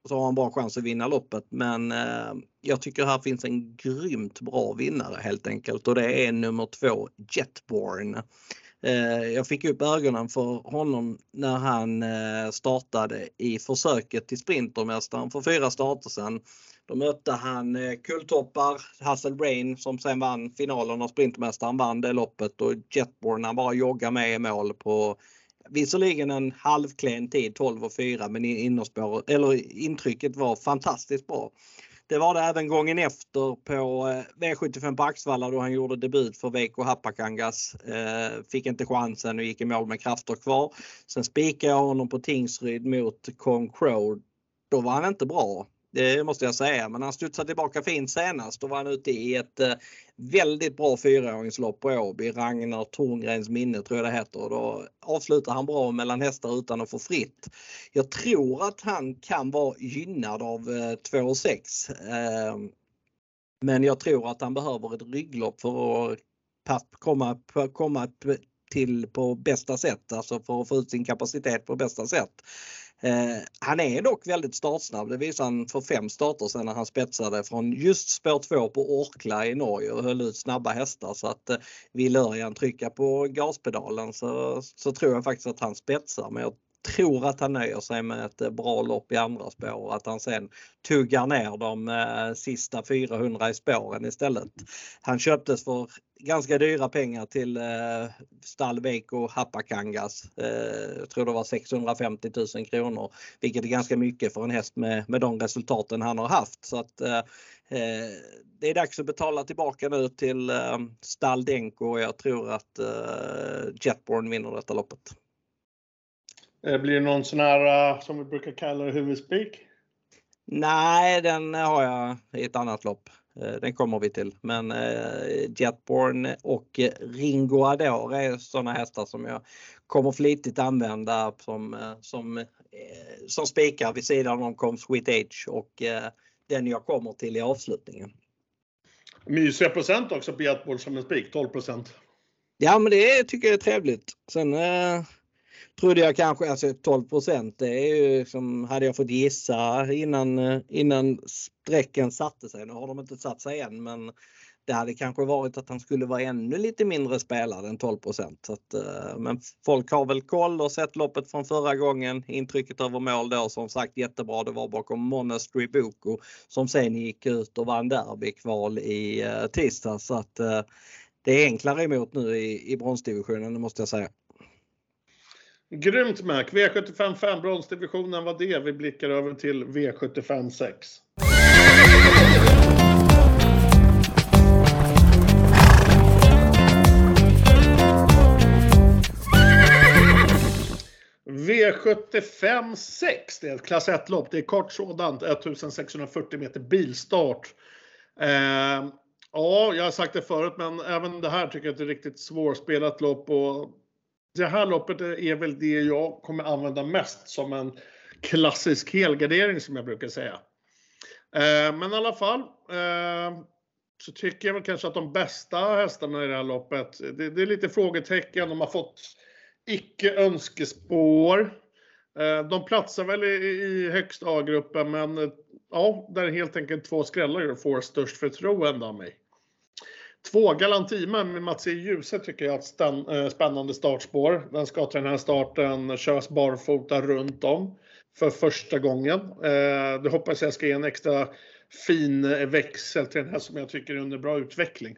så har han bra chans att vinna loppet. Men eh, jag tycker här finns en grymt bra vinnare helt enkelt och det är nummer två Jetborn. Eh, jag fick upp ögonen för honom när han eh, startade i försöket till Sprintermästaren för fyra starter sedan. Då mötte han eh, Kulltoppar, Hassel Brain som sen vann finalen och Sprintermästaren vann det loppet och Jetborn han bara joggade med i mål på Visserligen en halvklen tid 12 och 4 men innerspår, eller intrycket var fantastiskt bra. Det var det även gången efter på eh, V75 på Axvalla då han gjorde debut för Veiko Hapakangas. Eh, fick inte chansen och gick i mål med krafter kvar. Sen spikade jag honom på Tingsryd mot Kong Crow. Då var han inte bra. Eh, det måste jag säga. Men han studsade tillbaka fint senast. Då var han ute i ett eh, väldigt bra fyraåringslopp på Åby. Ragnar Torngrens minne tror jag det heter. Och då avslutar han bra mellan hästar utan att få fritt. Jag tror att han kan vara gynnad av eh, 2 och 6. Men jag tror att han behöver ett rygglopp för att komma, komma till på bästa sätt, alltså för att få ut sin kapacitet på bästa sätt. Eh, han är dock väldigt startsnabb. Det visade han för fem starter sedan när han spetsade från just spår 2 på Orkla i Norge och höll ut snabba hästar så att eh, vill Örjan trycka på gaspedalen så, så tror jag faktiskt att han spetsar. Men jag tror att han nöjer sig med ett eh, bra lopp i andra spår och att han sen tuggar ner de eh, sista 400 i spåren istället. Han köptes för ganska dyra pengar till eh, Stallvik och Hapakangas. Eh, jag tror det var 650 000 kronor, vilket är ganska mycket för en häst med, med de resultaten han har haft. Så att, eh, eh det är dags att betala tillbaka nu till eh, Staldenko och jag tror att eh, Jetborn vinner detta loppet. Eh, blir det någon sån här, eh, som vi brukar kalla det, huvudspik? Nej, den har jag i ett annat lopp. Eh, den kommer vi till. Men Jetborn och Ringo Adore är sådana hästar som jag kommer flitigt använda som, som, som spikar vid sidan om Com Sweet Age och den jag kommer till i avslutningen. Mysiga procent också på Jetborn som en spik, 12% Ja men det tycker jag är trevligt. Sen trodde jag kanske, alltså 12 det är ju som hade jag fått gissa innan, eh, innan strecken satte sig. Nu har de inte satt sig än men det hade kanske varit att han skulle vara ännu lite mindre spelad än 12 så att, eh, Men folk har väl koll och sett loppet från förra gången. Intrycket över mål då som sagt jättebra. Det var bakom Monastery Boko som sen gick ut och vann derbykval i eh, tisdags. Så att det är enklare emot nu i, i bronsdivisionen, det måste jag säga. Grymt Mac! V75 5 bronsdivisionen var det. Vi blickar över till V75 6. V75 6, det är ett klass 1-lopp. Det är kort sådant, 1640 meter bilstart. Eh, ja, jag har sagt det förut, men även det här tycker jag är ett riktigt svårspelat lopp. Och det här loppet är väl det jag kommer använda mest som en klassisk helgardering som jag brukar säga. Eh, men i alla fall eh, så tycker jag väl kanske att de bästa hästarna i det här loppet, det, det är lite frågetecken. De har fått icke önskespår. Eh, de platsar väl i, i högst A-gruppen men ja, där är helt enkelt två skrällar får störst förtroende av mig. Två Galantima med Mats E. Djuse tycker jag är ett eh, spännande startspår. Den ska till den här starten köras barfota runt om för första gången. Eh, Det hoppas jag ska ge en extra fin växel till den här som jag tycker är under bra utveckling.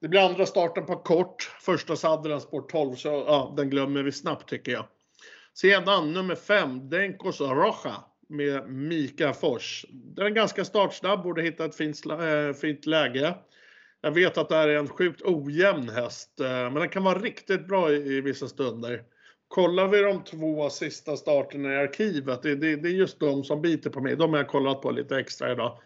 Det blir andra starten på kort. Första sadden spår 12 så ja, den glömmer vi snabbt tycker jag. Sedan nummer 5, Denkos Roja med Mika Fors. Den är ganska startsnabb, borde hitta ett fint, äh, fint läge. Jag vet att det här är en sjukt ojämn häst, eh, men den kan vara riktigt bra i, i vissa stunder. Kollar vi de två sista starterna i arkivet, det, det, det, är just de som biter på mig. De har jag kollat på lite extra idag.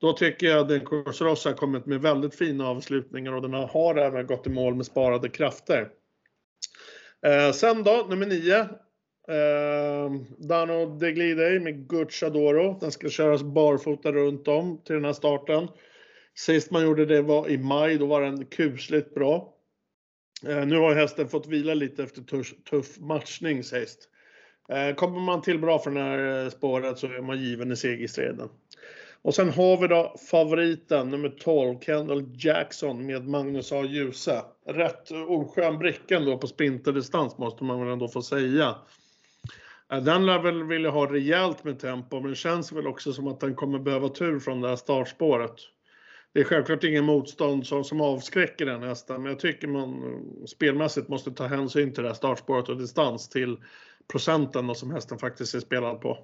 Då tycker jag att den Rosa har kommit med väldigt fina avslutningar och den har även gått i mål med sparade krafter. Eh, sen då, nummer 9. Eh, Dano Deglidei med Gucciadoro. Den ska köras barfota runt om till den här starten. Sist man gjorde det var i maj, då var den kusligt bra. Eh, nu har hästen fått vila lite efter tuff, tuff matchning sist. Eh, kommer man till bra för det här eh, spåret så är man given i segerstriden. Och sen har vi då favoriten nummer 12, Kendall Jackson med Magnus A. Djuse. Rätt oskön bricka då på sprinterdistans måste man väl ändå få säga. Den lär väl vilja ha rejält med tempo men det känns väl också som att den kommer behöva tur från det här startspåret. Det är självklart ingen motstånd som, som avskräcker den hästen men jag tycker man spelmässigt måste ta hänsyn till det här startspåret och distans till procenten som hästen faktiskt är spelad på.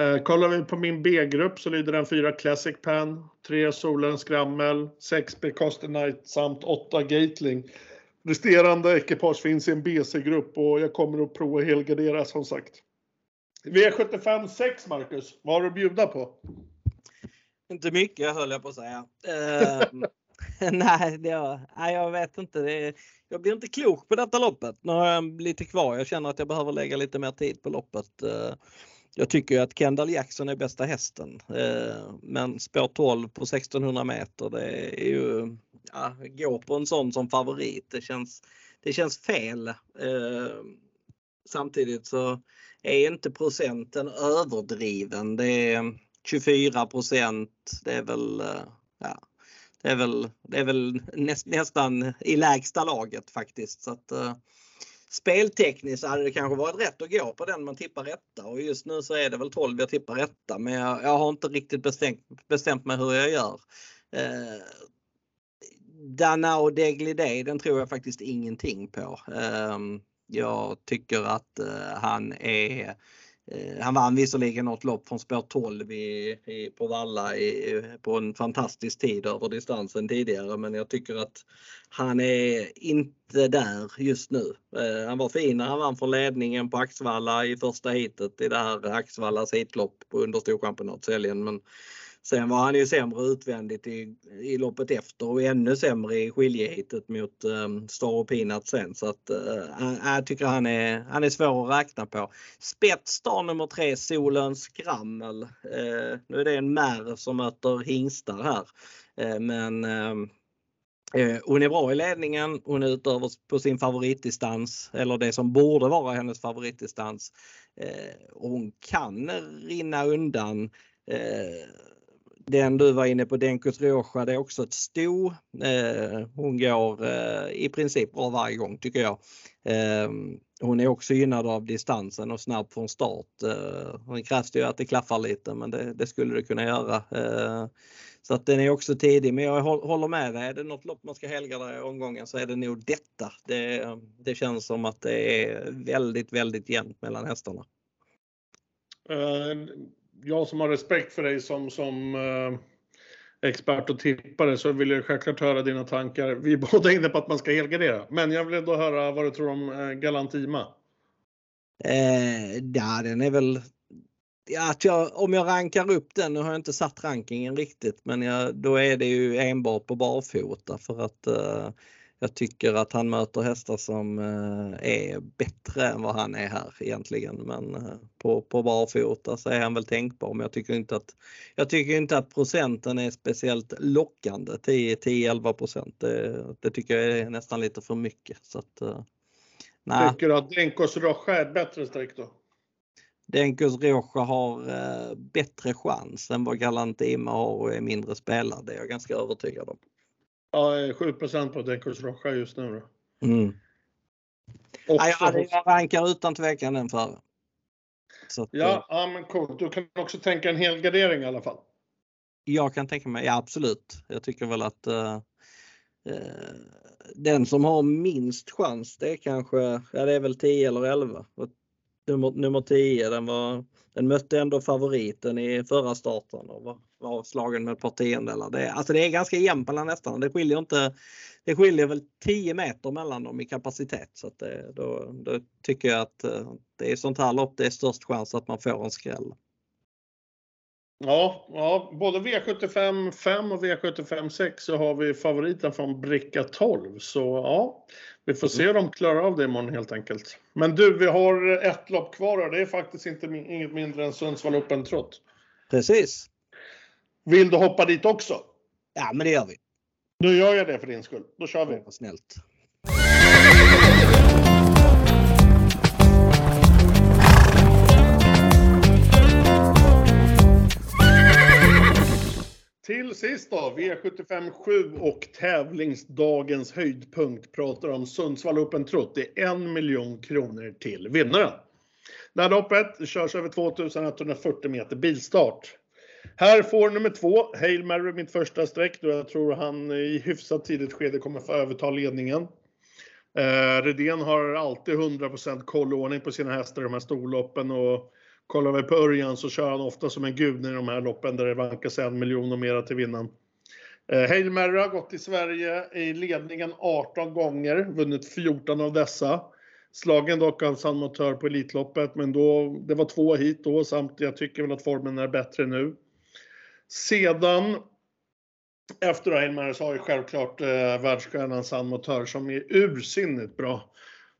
Eh, kollar vi på min B-grupp så lyder den 4 Classic Pen, 3 Solen Skrammel, 6 Becoster Knight samt 8 Gatling. Resterande ekipage finns i en BC-grupp och jag kommer att prova helgardera som sagt. V75 6 Marcus, vad har du att bjuda på? Inte mycket höll jag på att säga. Uh, nej, det, nej, jag vet inte. Det, jag blir inte klok på detta loppet. Nu har jag lite kvar. Jag känner att jag behöver lägga lite mer tid på loppet. Uh, jag tycker att Kendall Jackson är bästa hästen. Uh, men spår 12 på 1600 meter, det är ju, ja, gå på en sån som favorit. Det känns, det känns fel. Samtidigt så är inte procenten överdriven. Det är, 24 procent. Det är väl, eh, ja, det är väl, det är väl näst, nästan i lägsta laget faktiskt. Så att, uh, speltekniskt hade det kanske varit rätt att gå på den man tippar rätta och just nu så är det väl 12 jag tippar rätta men jag, jag har inte riktigt bestämt, bestämt mig hur jag gör. Eh, och Deglidé, den tror jag faktiskt ingenting på. Eh, jag tycker att eh, han är Eh, han vann visserligen något lopp från spår 12 i, i, på Valla i, på en fantastisk tid över distansen tidigare men jag tycker att han är inte där just nu. Eh, han var fin när han vann från ledningen på Axvalla i första heatet i det här Axvallas heatlopp under Storchampionatshelgen men Sen var han ju sämre utvändigt i, i loppet efter och ännu sämre i skiljehitet mot um, Star och Peanut sen. Så att, uh, jag tycker han är, han är svår att räkna på. Spets nummer tre, Solens Skrammel. Uh, nu är det en märr som möter hingstar här. Uh, men uh, hon är bra i ledningen, hon är utöver på sin favoritdistans eller det som borde vara hennes favoritdistans. Hon kan rinna undan den du var inne på, Denkus Rocha, det är också ett sto. Eh, hon går eh, i princip bra varje gång tycker jag. Eh, hon är också gynnad av distansen och snabb från start. Eh, det krävs ju att det klaffar lite men det, det skulle det kunna göra. Eh, så att den är också tidig men jag håller med dig. Är det något lopp man ska helga i omgången så är det nog detta. Det, det känns som att det är väldigt, väldigt jämnt mellan hästarna. Uh jag som har respekt för dig som, som eh, expert och tippare så vill jag självklart höra dina tankar. Vi är båda inne på att man ska helgardera, men jag vill ändå höra vad du tror om eh, Galantima. Eh, ja, den är väl Ja, jag, om jag rankar upp den, nu har jag inte satt rankingen riktigt, men jag, då är det ju enbart på barfota för att eh, jag tycker att han möter hästar som eh, är bättre än vad han är här egentligen. Men eh, på, på barfota så är han väl tänkbar. Men jag tycker inte att, jag tycker inte att procenten är speciellt lockande. 10-11 procent. Det, det, tycker jag är nästan lite för mycket. Så att, eh, nej. Tycker du att Denkos Rocha är ett bättre streck då? Denkos Rocha har bättre chans än vad Galantima har och är mindre spelad. Det är jag ganska övertygad om. Ja, 7% på Denkos Rocha just nu då. Mm. Ja, jag, jag rankar utan tvekan den före. Ja, eh, ja, men coolt. Du kan också tänka en hel gardering i alla fall. Jag kan tänka mig, ja absolut. Jag tycker väl att uh, uh, den som har minst chans det är kanske, ja det är väl 10 eller 11. Och nummer, nummer 10 den var den mötte ändå favoriten i förra starten och var, var slagen med ett par tiondelar. Det, alltså det är ganska jämnt mellan hästarna. Det skiljer inte. Det skiljer väl 10 meter mellan dem i kapacitet så det, då, då tycker jag att eh, det är sånt här lopp det är störst chans att man får en skräll. Ja, ja, både V75 5 och V75 6 så har vi favoriten från bricka 12. Så ja, vi får se hur de klarar av det imorgon helt enkelt. Men du, vi har ett lopp kvar och det är faktiskt inte inget mindre än Sundsvall Open Trot. Precis. Vill du hoppa dit också? Ja, men det gör vi. Nu gör jag det för din skull. Då kör vi. Vad snällt. Till sist då, V75 7 och tävlingsdagens höjdpunkt pratar om Sundsvall Open Trot. Det är en miljon kronor till vinnaren. Det här loppet körs över 2140 meter bilstart. Här får nummer två, Hail Mary, mitt första streck då jag tror han i hyfsat tidigt skede kommer få överta ledningen. Eh, Redén har alltid 100% kollordning på sina hästar i de här storloppen och kollar vi på Örjan så kör han ofta som en gud i de här loppen där det vankas en miljon och mera till vinnaren. Eh, Hail Mary har gått i Sverige i ledningen 18 gånger, vunnit 14 av dessa. Slagen dock av San Motör på Elitloppet, men då, det var två hit då samt jag tycker väl att formen är bättre nu. Sedan efter Einmar så har ju självklart eh, världsstjärnan San Motör som är ursinnigt bra.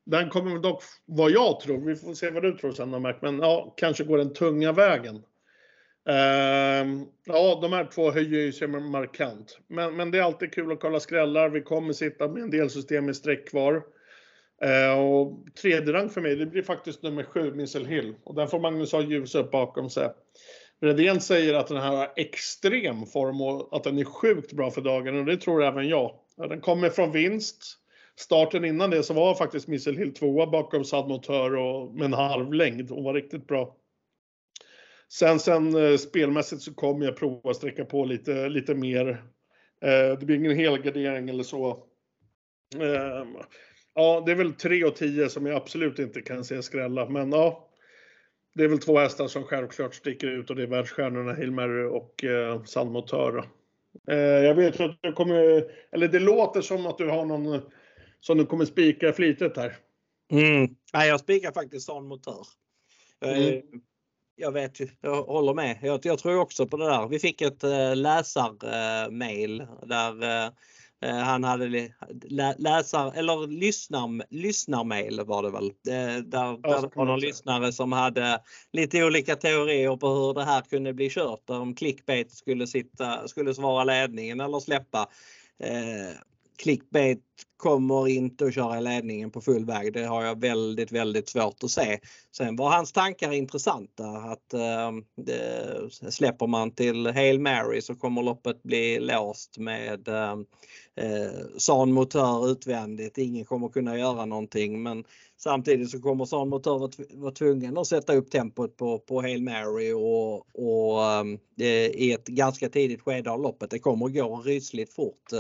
Den kommer dock, vad jag tror, vi får se vad du tror sen Mark, men ja, kanske går den tunga vägen. Eh, ja, de här två höjer ju sig markant. Men, men det är alltid kul att kolla skrällar. Vi kommer sitta med en del system i streck kvar. Eh, och tredje rang för mig, det blir faktiskt nummer sju, Missel Hill. Och den får Magnus ha ljus upp bakom sig. Redén säger att den här har extrem form och att den är sjukt bra för dagen och det tror även jag. Den kommer från vinst starten innan det så var faktiskt Missile Hill tvåa bakom Sadmotör och med en halv längd och var riktigt bra. Sen, sen eh, spelmässigt så kommer jag prova att sträcka på lite, lite mer. Eh, det blir ingen helgardering eller så. Ehm, ja, det är väl 3 och 10 som jag absolut inte kan se skrälla, men ja. Det är väl två hästar som självklart sticker ut och det är världsstjärnorna Hilmer och eh, San Motör. Eh, jag vet att du kommer, eller det låter som att du har någon som du kommer spika flitigt här. Mm. Nej, jag spikar faktiskt sån motör. Mm. Jag vet jag håller med. Jag, jag, tror också på det där. Vi fick ett äh, läsarmail där äh, han hade lä, läsar eller lyssnar, lyssnarmail var det väl. Där, där ja, var någon lyssnare som hade lite olika teorier på hur det här kunde bli kört. Om clickbait skulle sitta, skulle svara ledningen eller släppa. Clickbait kommer inte att köra i ledningen på full väg. Det har jag väldigt, väldigt svårt att se. Sen var hans tankar intressanta att eh, släpper man till Hail Mary så kommer loppet bli låst med ehm, eh, San Motör utvändigt. Ingen kommer kunna göra någonting men samtidigt så kommer San Motör vara, vara tvungen att sätta upp tempot på, på Hail Mary och, och ehm, eh, i ett ganska tidigt skede av loppet. Det kommer gå rysligt fort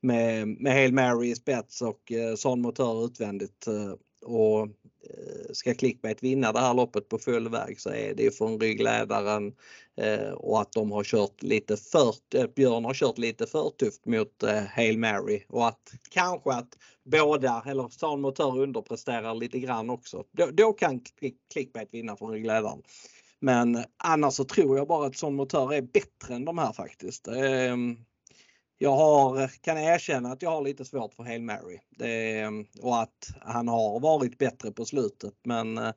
med, med Hail Mary i spets och eh, sån Motör utvändigt. Eh, och eh, ska Clickbait vinna det här loppet på full väg så är det ju från ryggledaren eh, och att de har kört lite för, eh, Björn har kört lite för tufft mot eh, Hail Mary och att kanske att båda eller San Motör underpresterar lite grann också. Då, då kan Clickbait vinna från ryggledaren. Men annars så tror jag bara att Son Motör är bättre än de här faktiskt. Ehm, jag har, kan erkänna att jag har lite svårt för Hail Mary det, mm, och att han har varit bättre på slutet men eh,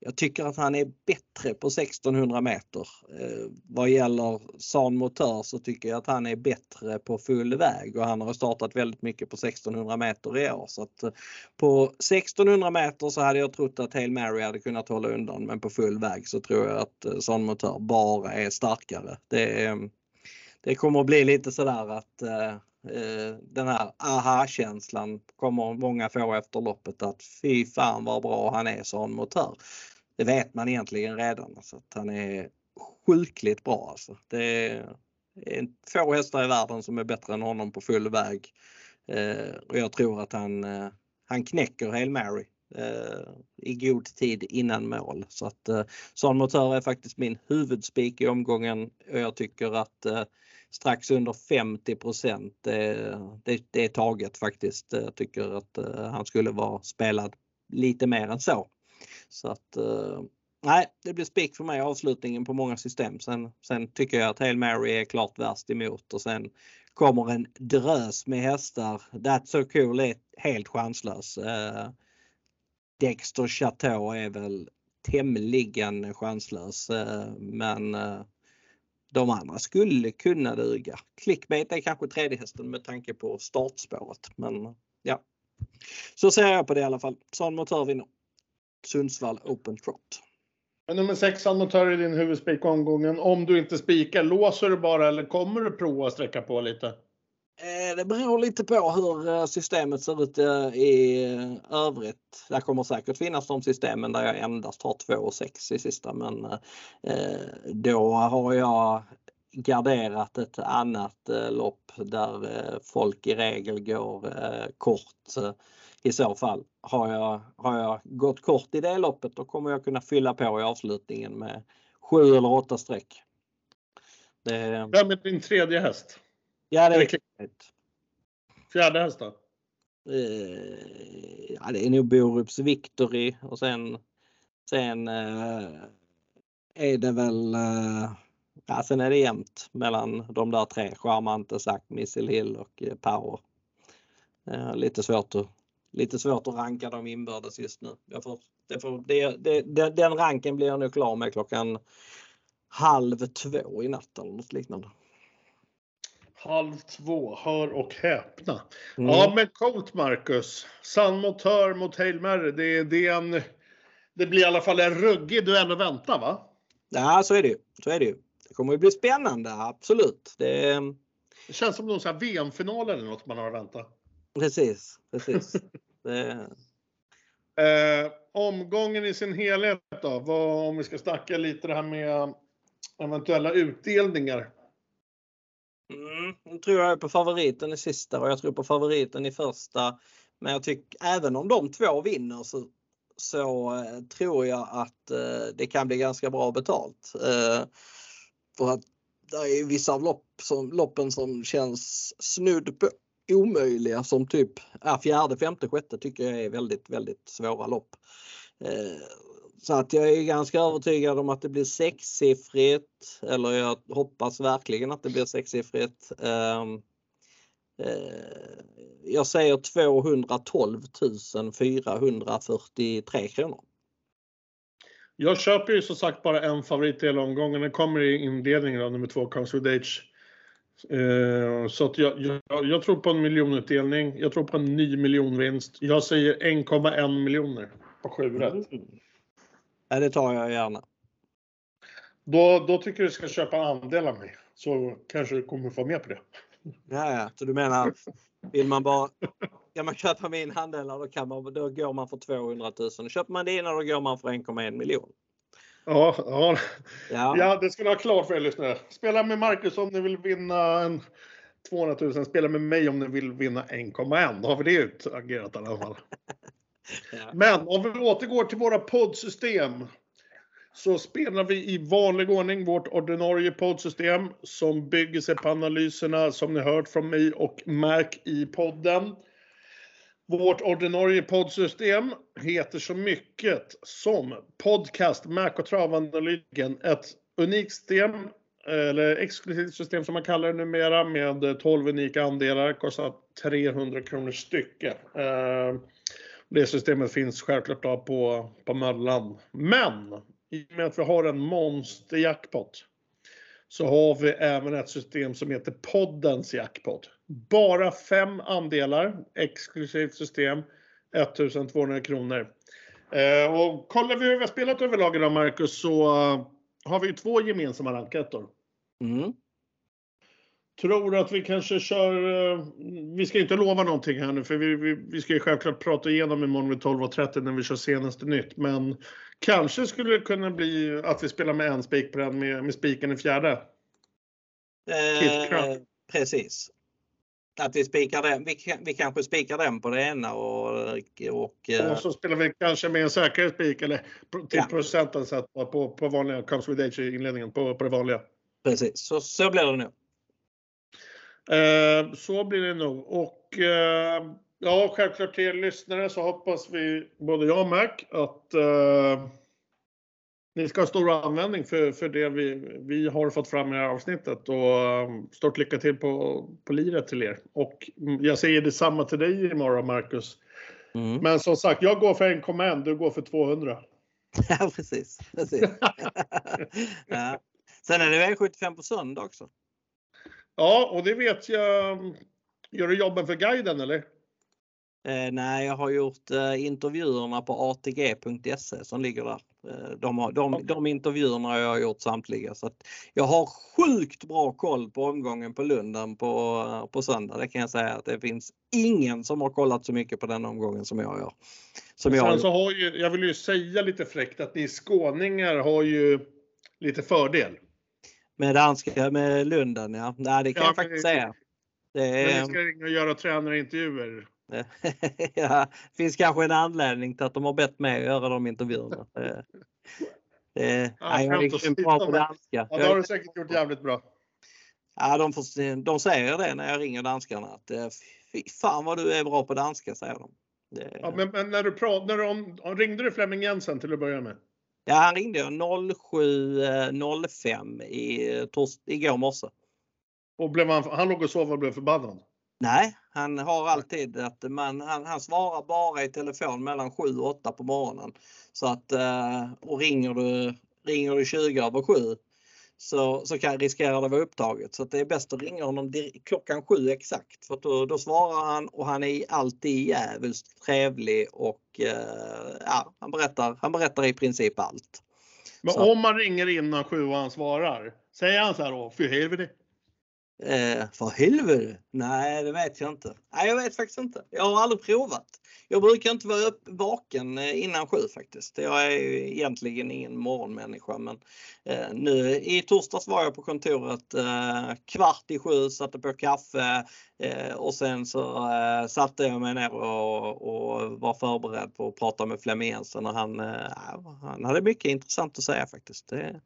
jag tycker att han är bättre på 1600 meter. Eh, vad gäller San Motör så tycker jag att han är bättre på full väg och han har startat väldigt mycket på 1600 meter i år. Så att eh, på 1600 meter så hade jag trott att Hail Mary hade kunnat hålla undan men på full väg så tror jag att eh, San Motör bara är starkare. Det är, mm, det kommer att bli lite sådär att eh, eh, den här aha-känslan kommer många få efter loppet att fy fan vad bra han är som motör. Det vet man egentligen redan. Alltså, att han är sjukligt bra. Alltså. Det är få hästar i världen som är bättre än honom på full väg. Eh, och jag tror att han, eh, han knäcker Hail Mary eh, i god tid innan mål. Så att eh, Son Motör är faktiskt min huvudspik i omgången och jag tycker att eh, strax under 50 det, det, det är taget faktiskt. Jag tycker att eh, han skulle vara spelad lite mer än så. Så att eh, nej, det blir spik för mig avslutningen på många system. Sen, sen tycker jag att Hail Mary är klart värst emot och sen kommer en drös med hästar. That's so cool är helt chanslös. Eh, Dexter Chateau är väl tämligen chanslös men de andra skulle kunna duga. Clickbait är kanske tredje hästen med tanke på startspåret men ja. Så ser jag på det i alla fall. Sån motör vinner. Sundsvall Open Trot. Nummer 6 annotör i din huvudspik omgången. Om du inte spikar, låser du bara eller kommer du prova att sträcka på lite? Eh, det beror lite på hur eh, systemet ser ut eh, i övrigt. Det kommer säkert finnas de systemen där jag endast har 2 och 6 i sista men då har jag garderat ett annat lopp där folk i regel går kort i så fall. Har jag, har jag gått kort i det loppet då kommer jag kunna fylla på i avslutningen med sju eller åtta streck. Det... Vem är din tredje häst? Ja, det är klart. Fjärde häst då? Eh, ja, det är nog Borups Victory och sen, sen eh, är det väl eh, Ja, sen är det jämnt mellan de där tre. Charmante, Zack, Missile Hill och eh, Power. Eh, lite svårt att lite svårt att ranka dem inbördes just nu. Jag får, det får, det, det, den ranken blir jag nu klar med klockan halv två i natt eller något liknande. Halv två, hör och häpna. Mm. Ja men coolt Marcus. San motör mot Hail Mary. Det, det, är en, det blir i alla fall en ruggig duell att vänta va? Ja så är det ju. Så är det ju. Det kommer att bli spännande, absolut. Det, det känns som någon VM-final eller något man har att vänta. Precis, precis. det... eh, omgången i sin helhet då, vad, om vi ska snacka lite det här med eventuella utdelningar. Mm, nu tror jag på favoriten i sista och jag tror på favoriten i första. Men jag tycker även om de två vinner så, så eh, tror jag att eh, det kan bli ganska bra betalt. Eh, för att det är vissa lopp som, loppen som känns snudd på omöjliga som typ ja, fjärde, femte, sjätte tycker jag är väldigt, väldigt svåra lopp. Eh, så att jag är ganska övertygad om att det blir sexsiffrigt eller jag hoppas verkligen att det blir sexsiffrigt. Ehm, eh, jag säger 212 443 kronor. Jag köper ju som sagt bara en favorit i hela omgången. Den kommer i inledningen av nummer två, Comes with Age. Eh, så att jag, jag, jag, tror på en miljonutdelning. Jag tror på en ny miljonvinst. Jag säger 1,1 miljoner på 7 rätt. Mm. Ja, det tar jag gärna. Då, då tycker du ska köpa andel av mig. Så kanske du kommer få med på det. Ja, ja. Så du menar, vill man bara Ska man köpa min andelar då, kan man, då går man för 200 000. Köper man dina då går man för 1,1 miljon. Ja, ja. Ja. ja, det ska ni ha klart för er lyssnare. Spela med Marcus om ni vill vinna en 200 000. Spela med mig om ni vill vinna 1,1. Då har vi det utagerat i alla fall. ja. Men om vi återgår till våra poddsystem. Så spelar vi i vanlig ordning vårt ordinarie poddsystem som bygger sig på analyserna som ni hört från mig och Mac i podden. Vårt ordinarie poddsystem heter så mycket som Podcast Mac och Travanalytiken. Ett unikt system, eller exklusivt system som man kallar det numera, med 12 unika andelar. Kostar 300 kronor stycke. Eh, det systemet finns självklart på, på Möllan. Men i och med att vi har en monsterjackpot så har vi även ett system som heter Poddens jackpot. Bara fem andelar, exklusivt system, 1200 kronor. Eh, och kollar vi hur vi har spelat överlag idag Marcus så har vi ju två gemensamma rankettor. Mm. Tror att vi kanske kör, uh, vi ska inte lova någonting här nu för vi, vi, vi ska ju självklart prata igenom imorgon vid 12.30 när vi kör senaste nytt. Men kanske skulle det kunna bli att vi spelar med en spik på den med, med spiken i fjärde. Eh, precis att vi spikar den. Vi, vi kanske spikar den på det ena och... Och, och så spelar vi kanske med en säkerhetsspik eller till ja. procenten satt på, på vanliga Comes with Age i inledningen på, på det vanliga. Precis, så, så blir det nog. Eh, så blir det nog. Och eh, ja, självklart till er lyssnare så hoppas vi, både jag och Mac, att eh, ni ska ha stor användning för, för det vi, vi har fått fram i det här avsnittet och stort lycka till på, på liret till er. Och mm, jag säger detsamma till dig imorgon Marcus. Mm. Men som sagt, jag går för 1,1, du går för 200. Ja, precis. precis. ja. Sen är det V75 på söndag också. Ja, och det vet jag. Gör du jobben för guiden eller? Eh, nej, jag har gjort eh, intervjuerna på atg.se som ligger där. Eh, de, har, de, Okej. de intervjuerna har jag gjort samtliga så att jag har sjukt bra koll på omgången på Lunden på, på söndag. Det kan jag säga att det finns ingen som har kollat så mycket på den omgången som jag gör. Som jag har så har ju, jag vill ju säga lite fräckt att ni skåningar har ju lite fördel. Med danska, med Lunden ja. Nej, det kan Ja, jag faktiskt det- säga. Det är, ska ringa och göra tränarintervjuer. ja, finns kanske en anledning till att de har bett mig att göra de intervjuerna. Det, det, Ja, jag är riktigt bra på danska. Ja, det har du säkert gjort jävligt bra. Ja, de, får, de säger det när jag ringer danskarna. Att, eh, Fy fan vad du är bra på danska, säger de. Det, Ja, men, men när du pratade, om- ringde du Flemming Jensen till att börja med? Ja, han ringde jag 07.05 i tors, igår morse. Och blev han, han låg och sov och blev förbannad. Nej, han har alltid att man, han, han svarar bara i telefon mellan 7 och 8 på morgonen. Så att, eh, och ringer du, ringer du 20 över 7 så, så kan riskera det vara upptaget. Så att det är bäst att ringa honom klockan 7 exakt. För då, då svarar han och han är alltid jävligt trevlig och eh, ja, han, berättar, han berättar i princip allt. Men Så. om man ringer innan sju och han svarar, säger han så här då, för helvete? Eh, för helvete? Nej, det vet jag inte. Nej, jag vet faktiskt inte. Jag har aldrig provat. Jag brukar inte vara upp, vaken eh, innan sju faktiskt. Jag är ju egentligen ingen morgonmänniska men eh, nu i torsdags var jag på kontoret eh, kvart i sju, satte på kaffe eh, och sen så eh, satte jag mig ner och, och var förberedd på att prata med Flemming Jensen och han, eh, han hade mycket intressant att säga faktiskt. Det,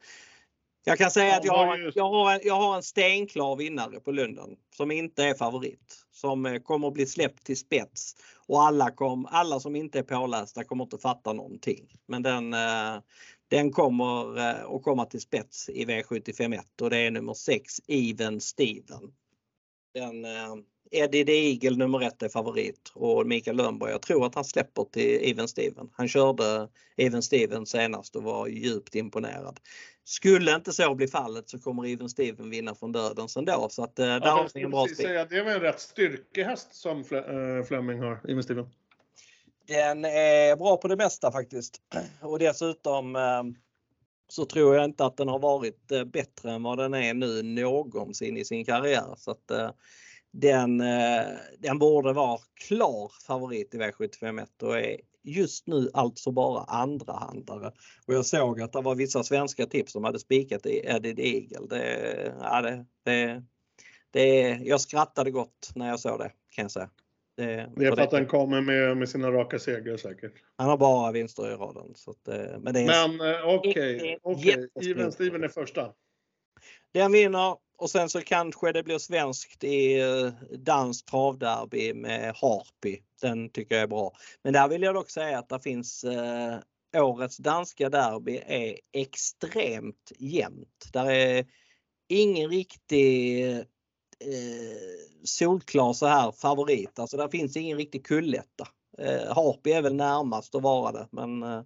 jag kan säga att jag har, ju- jag, har en, jag har en stenklar vinnare på Lunden som inte är favorit. Som eh, kommer att bli släppt till spets. Och alla, kom, alla som inte är pålästa kommer inte fatta någonting. Men den, eh, den kommer eh, att komma till spets i V751 och det är nummer 6 Even Steven. Den, Eddie the Eagle nummer ett är favorit och Mikael Lönnberg, jag tror att han släpper till Even Steven. Han körde Even Steven senast och var djupt imponerad. Skulle inte så bli fallet så kommer Even Steven vinna från dödens ändå. Så att, eh, där Ja, har en bra spik. det är väl en rätt styrkehäst som Fle- eh, Fleming har, Even Steven. Den är bra på det mesta faktiskt. Och dessutom eh, så tror jag inte att den har varit eh, bättre än vad den är nu någonsin i sin karriär. Så att eh, den, eh, den borde vara klar favorit i V751 och är just nu alltså bara andrahandare. Och jag såg att det var vissa svenska tips som hade spikat i Eddie the Eagle. Det, ja, det, det, det, jag skrattade gott när jag såg det kan jag säga. Det, Det är för att den kommer med, med sina raka segrar säkert. han har bara vinster i raden. Så att, eh, men det eh, okej, Det är okej. jättespännande. Even Steven är första. den vinner och sen så kanske det blir svenskt i eh, danskt travderby med Harpy. Den tycker jag är bra. Men där vill jag dock säga att det finns eh, årets danska derby är extremt jämnt. Där är ingen riktig eh, solklar så här favorit. Alltså där finns ingen riktig kulletta. Eh, Harpy är väl närmast att vara det men eh,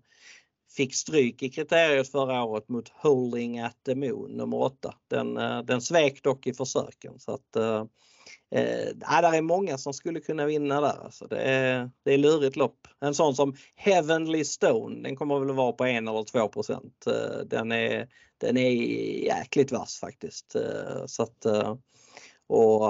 fick stryk i kriteriet förra året mot Holding at the Moon nummer 8. Den, eh, den svek dock i försöken så att eh, eh där är många som skulle kunna vinna där. Alltså det, är, det är lurigt lopp. En sån som Heavenly Stone, den kommer väl vara på 1 eller 2 procent. Eh, den är, den är jäkligt vass faktiskt. Så att, och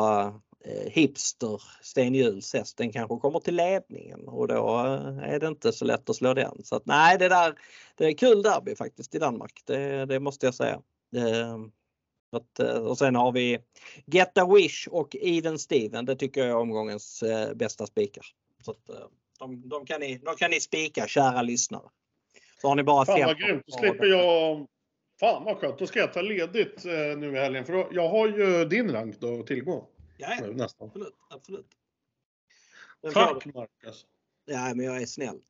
Hipster, Sten Juhls häst, den kanske kommer till ledningen och då eh, är det inte så lätt att slå den. Så att, nej, det där det är kul derby faktiskt i Danmark. Det, det måste jag säga. Eh, att, eh, och sen har vi Get a Wish och Even Steven. Det tycker jag är omgångens eh, bästa spikar. Så att, eh, de, de, kan ni, de kan ni spika kära lyssnare. Så har ni bara Fan vad grymt. Då slipper jag... Fan vad skönt. Då ska jag ta ledigt eh, nu i helgen. För då, jag har ju din rank då att tillgå. Ja, nästan. absolut. absolut. Den Tack du. Marcus. Ja, men jag är snäll.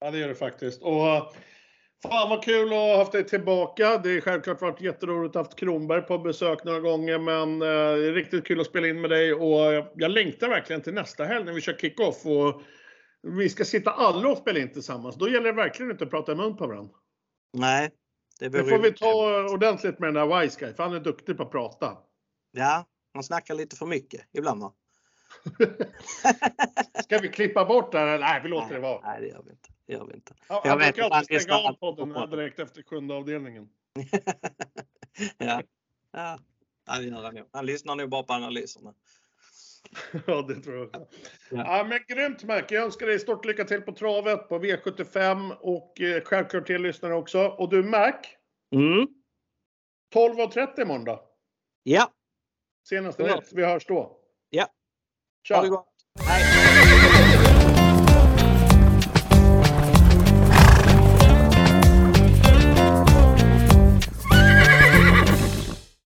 Ja det gör det faktiskt. Och Fan vad kul att ha haft dig tillbaka. Det är självklart varit jätteroligt att ha haft Kronberg på besök några gånger, men eh, det är riktigt kul att spela in med dig och jag längtar verkligen till nästa helg när vi kör kick-off och vi ska sitta alla och spela in tillsammans. Då gäller det verkligen inte att prata i mun på varandra. Nej. Det, det får vi ta ordentligt med den där Wise Guy, för han är duktig på att prata. Ja, han snackar lite för mycket ibland va? Ska vi klippa bort det här? Nej, vi låter nej, det vara. Nej, det gör vi inte. Det gör vi inte. Ja, jag brukar alltid stänga av podden direkt efter sjunde avdelningen. ja. ja, han gör det Han lyssnar nog bara på analyserna. ja, det tror jag. Ja. ja, men grymt Mac. Jag önskar dig stort lycka till på travet på V75 och eh, självklart till lyssnare också. Och du Mac? Mm. 12.30 imorgon då? Ja. Senaste nytt. Vi hörs då. Ja. Ciao.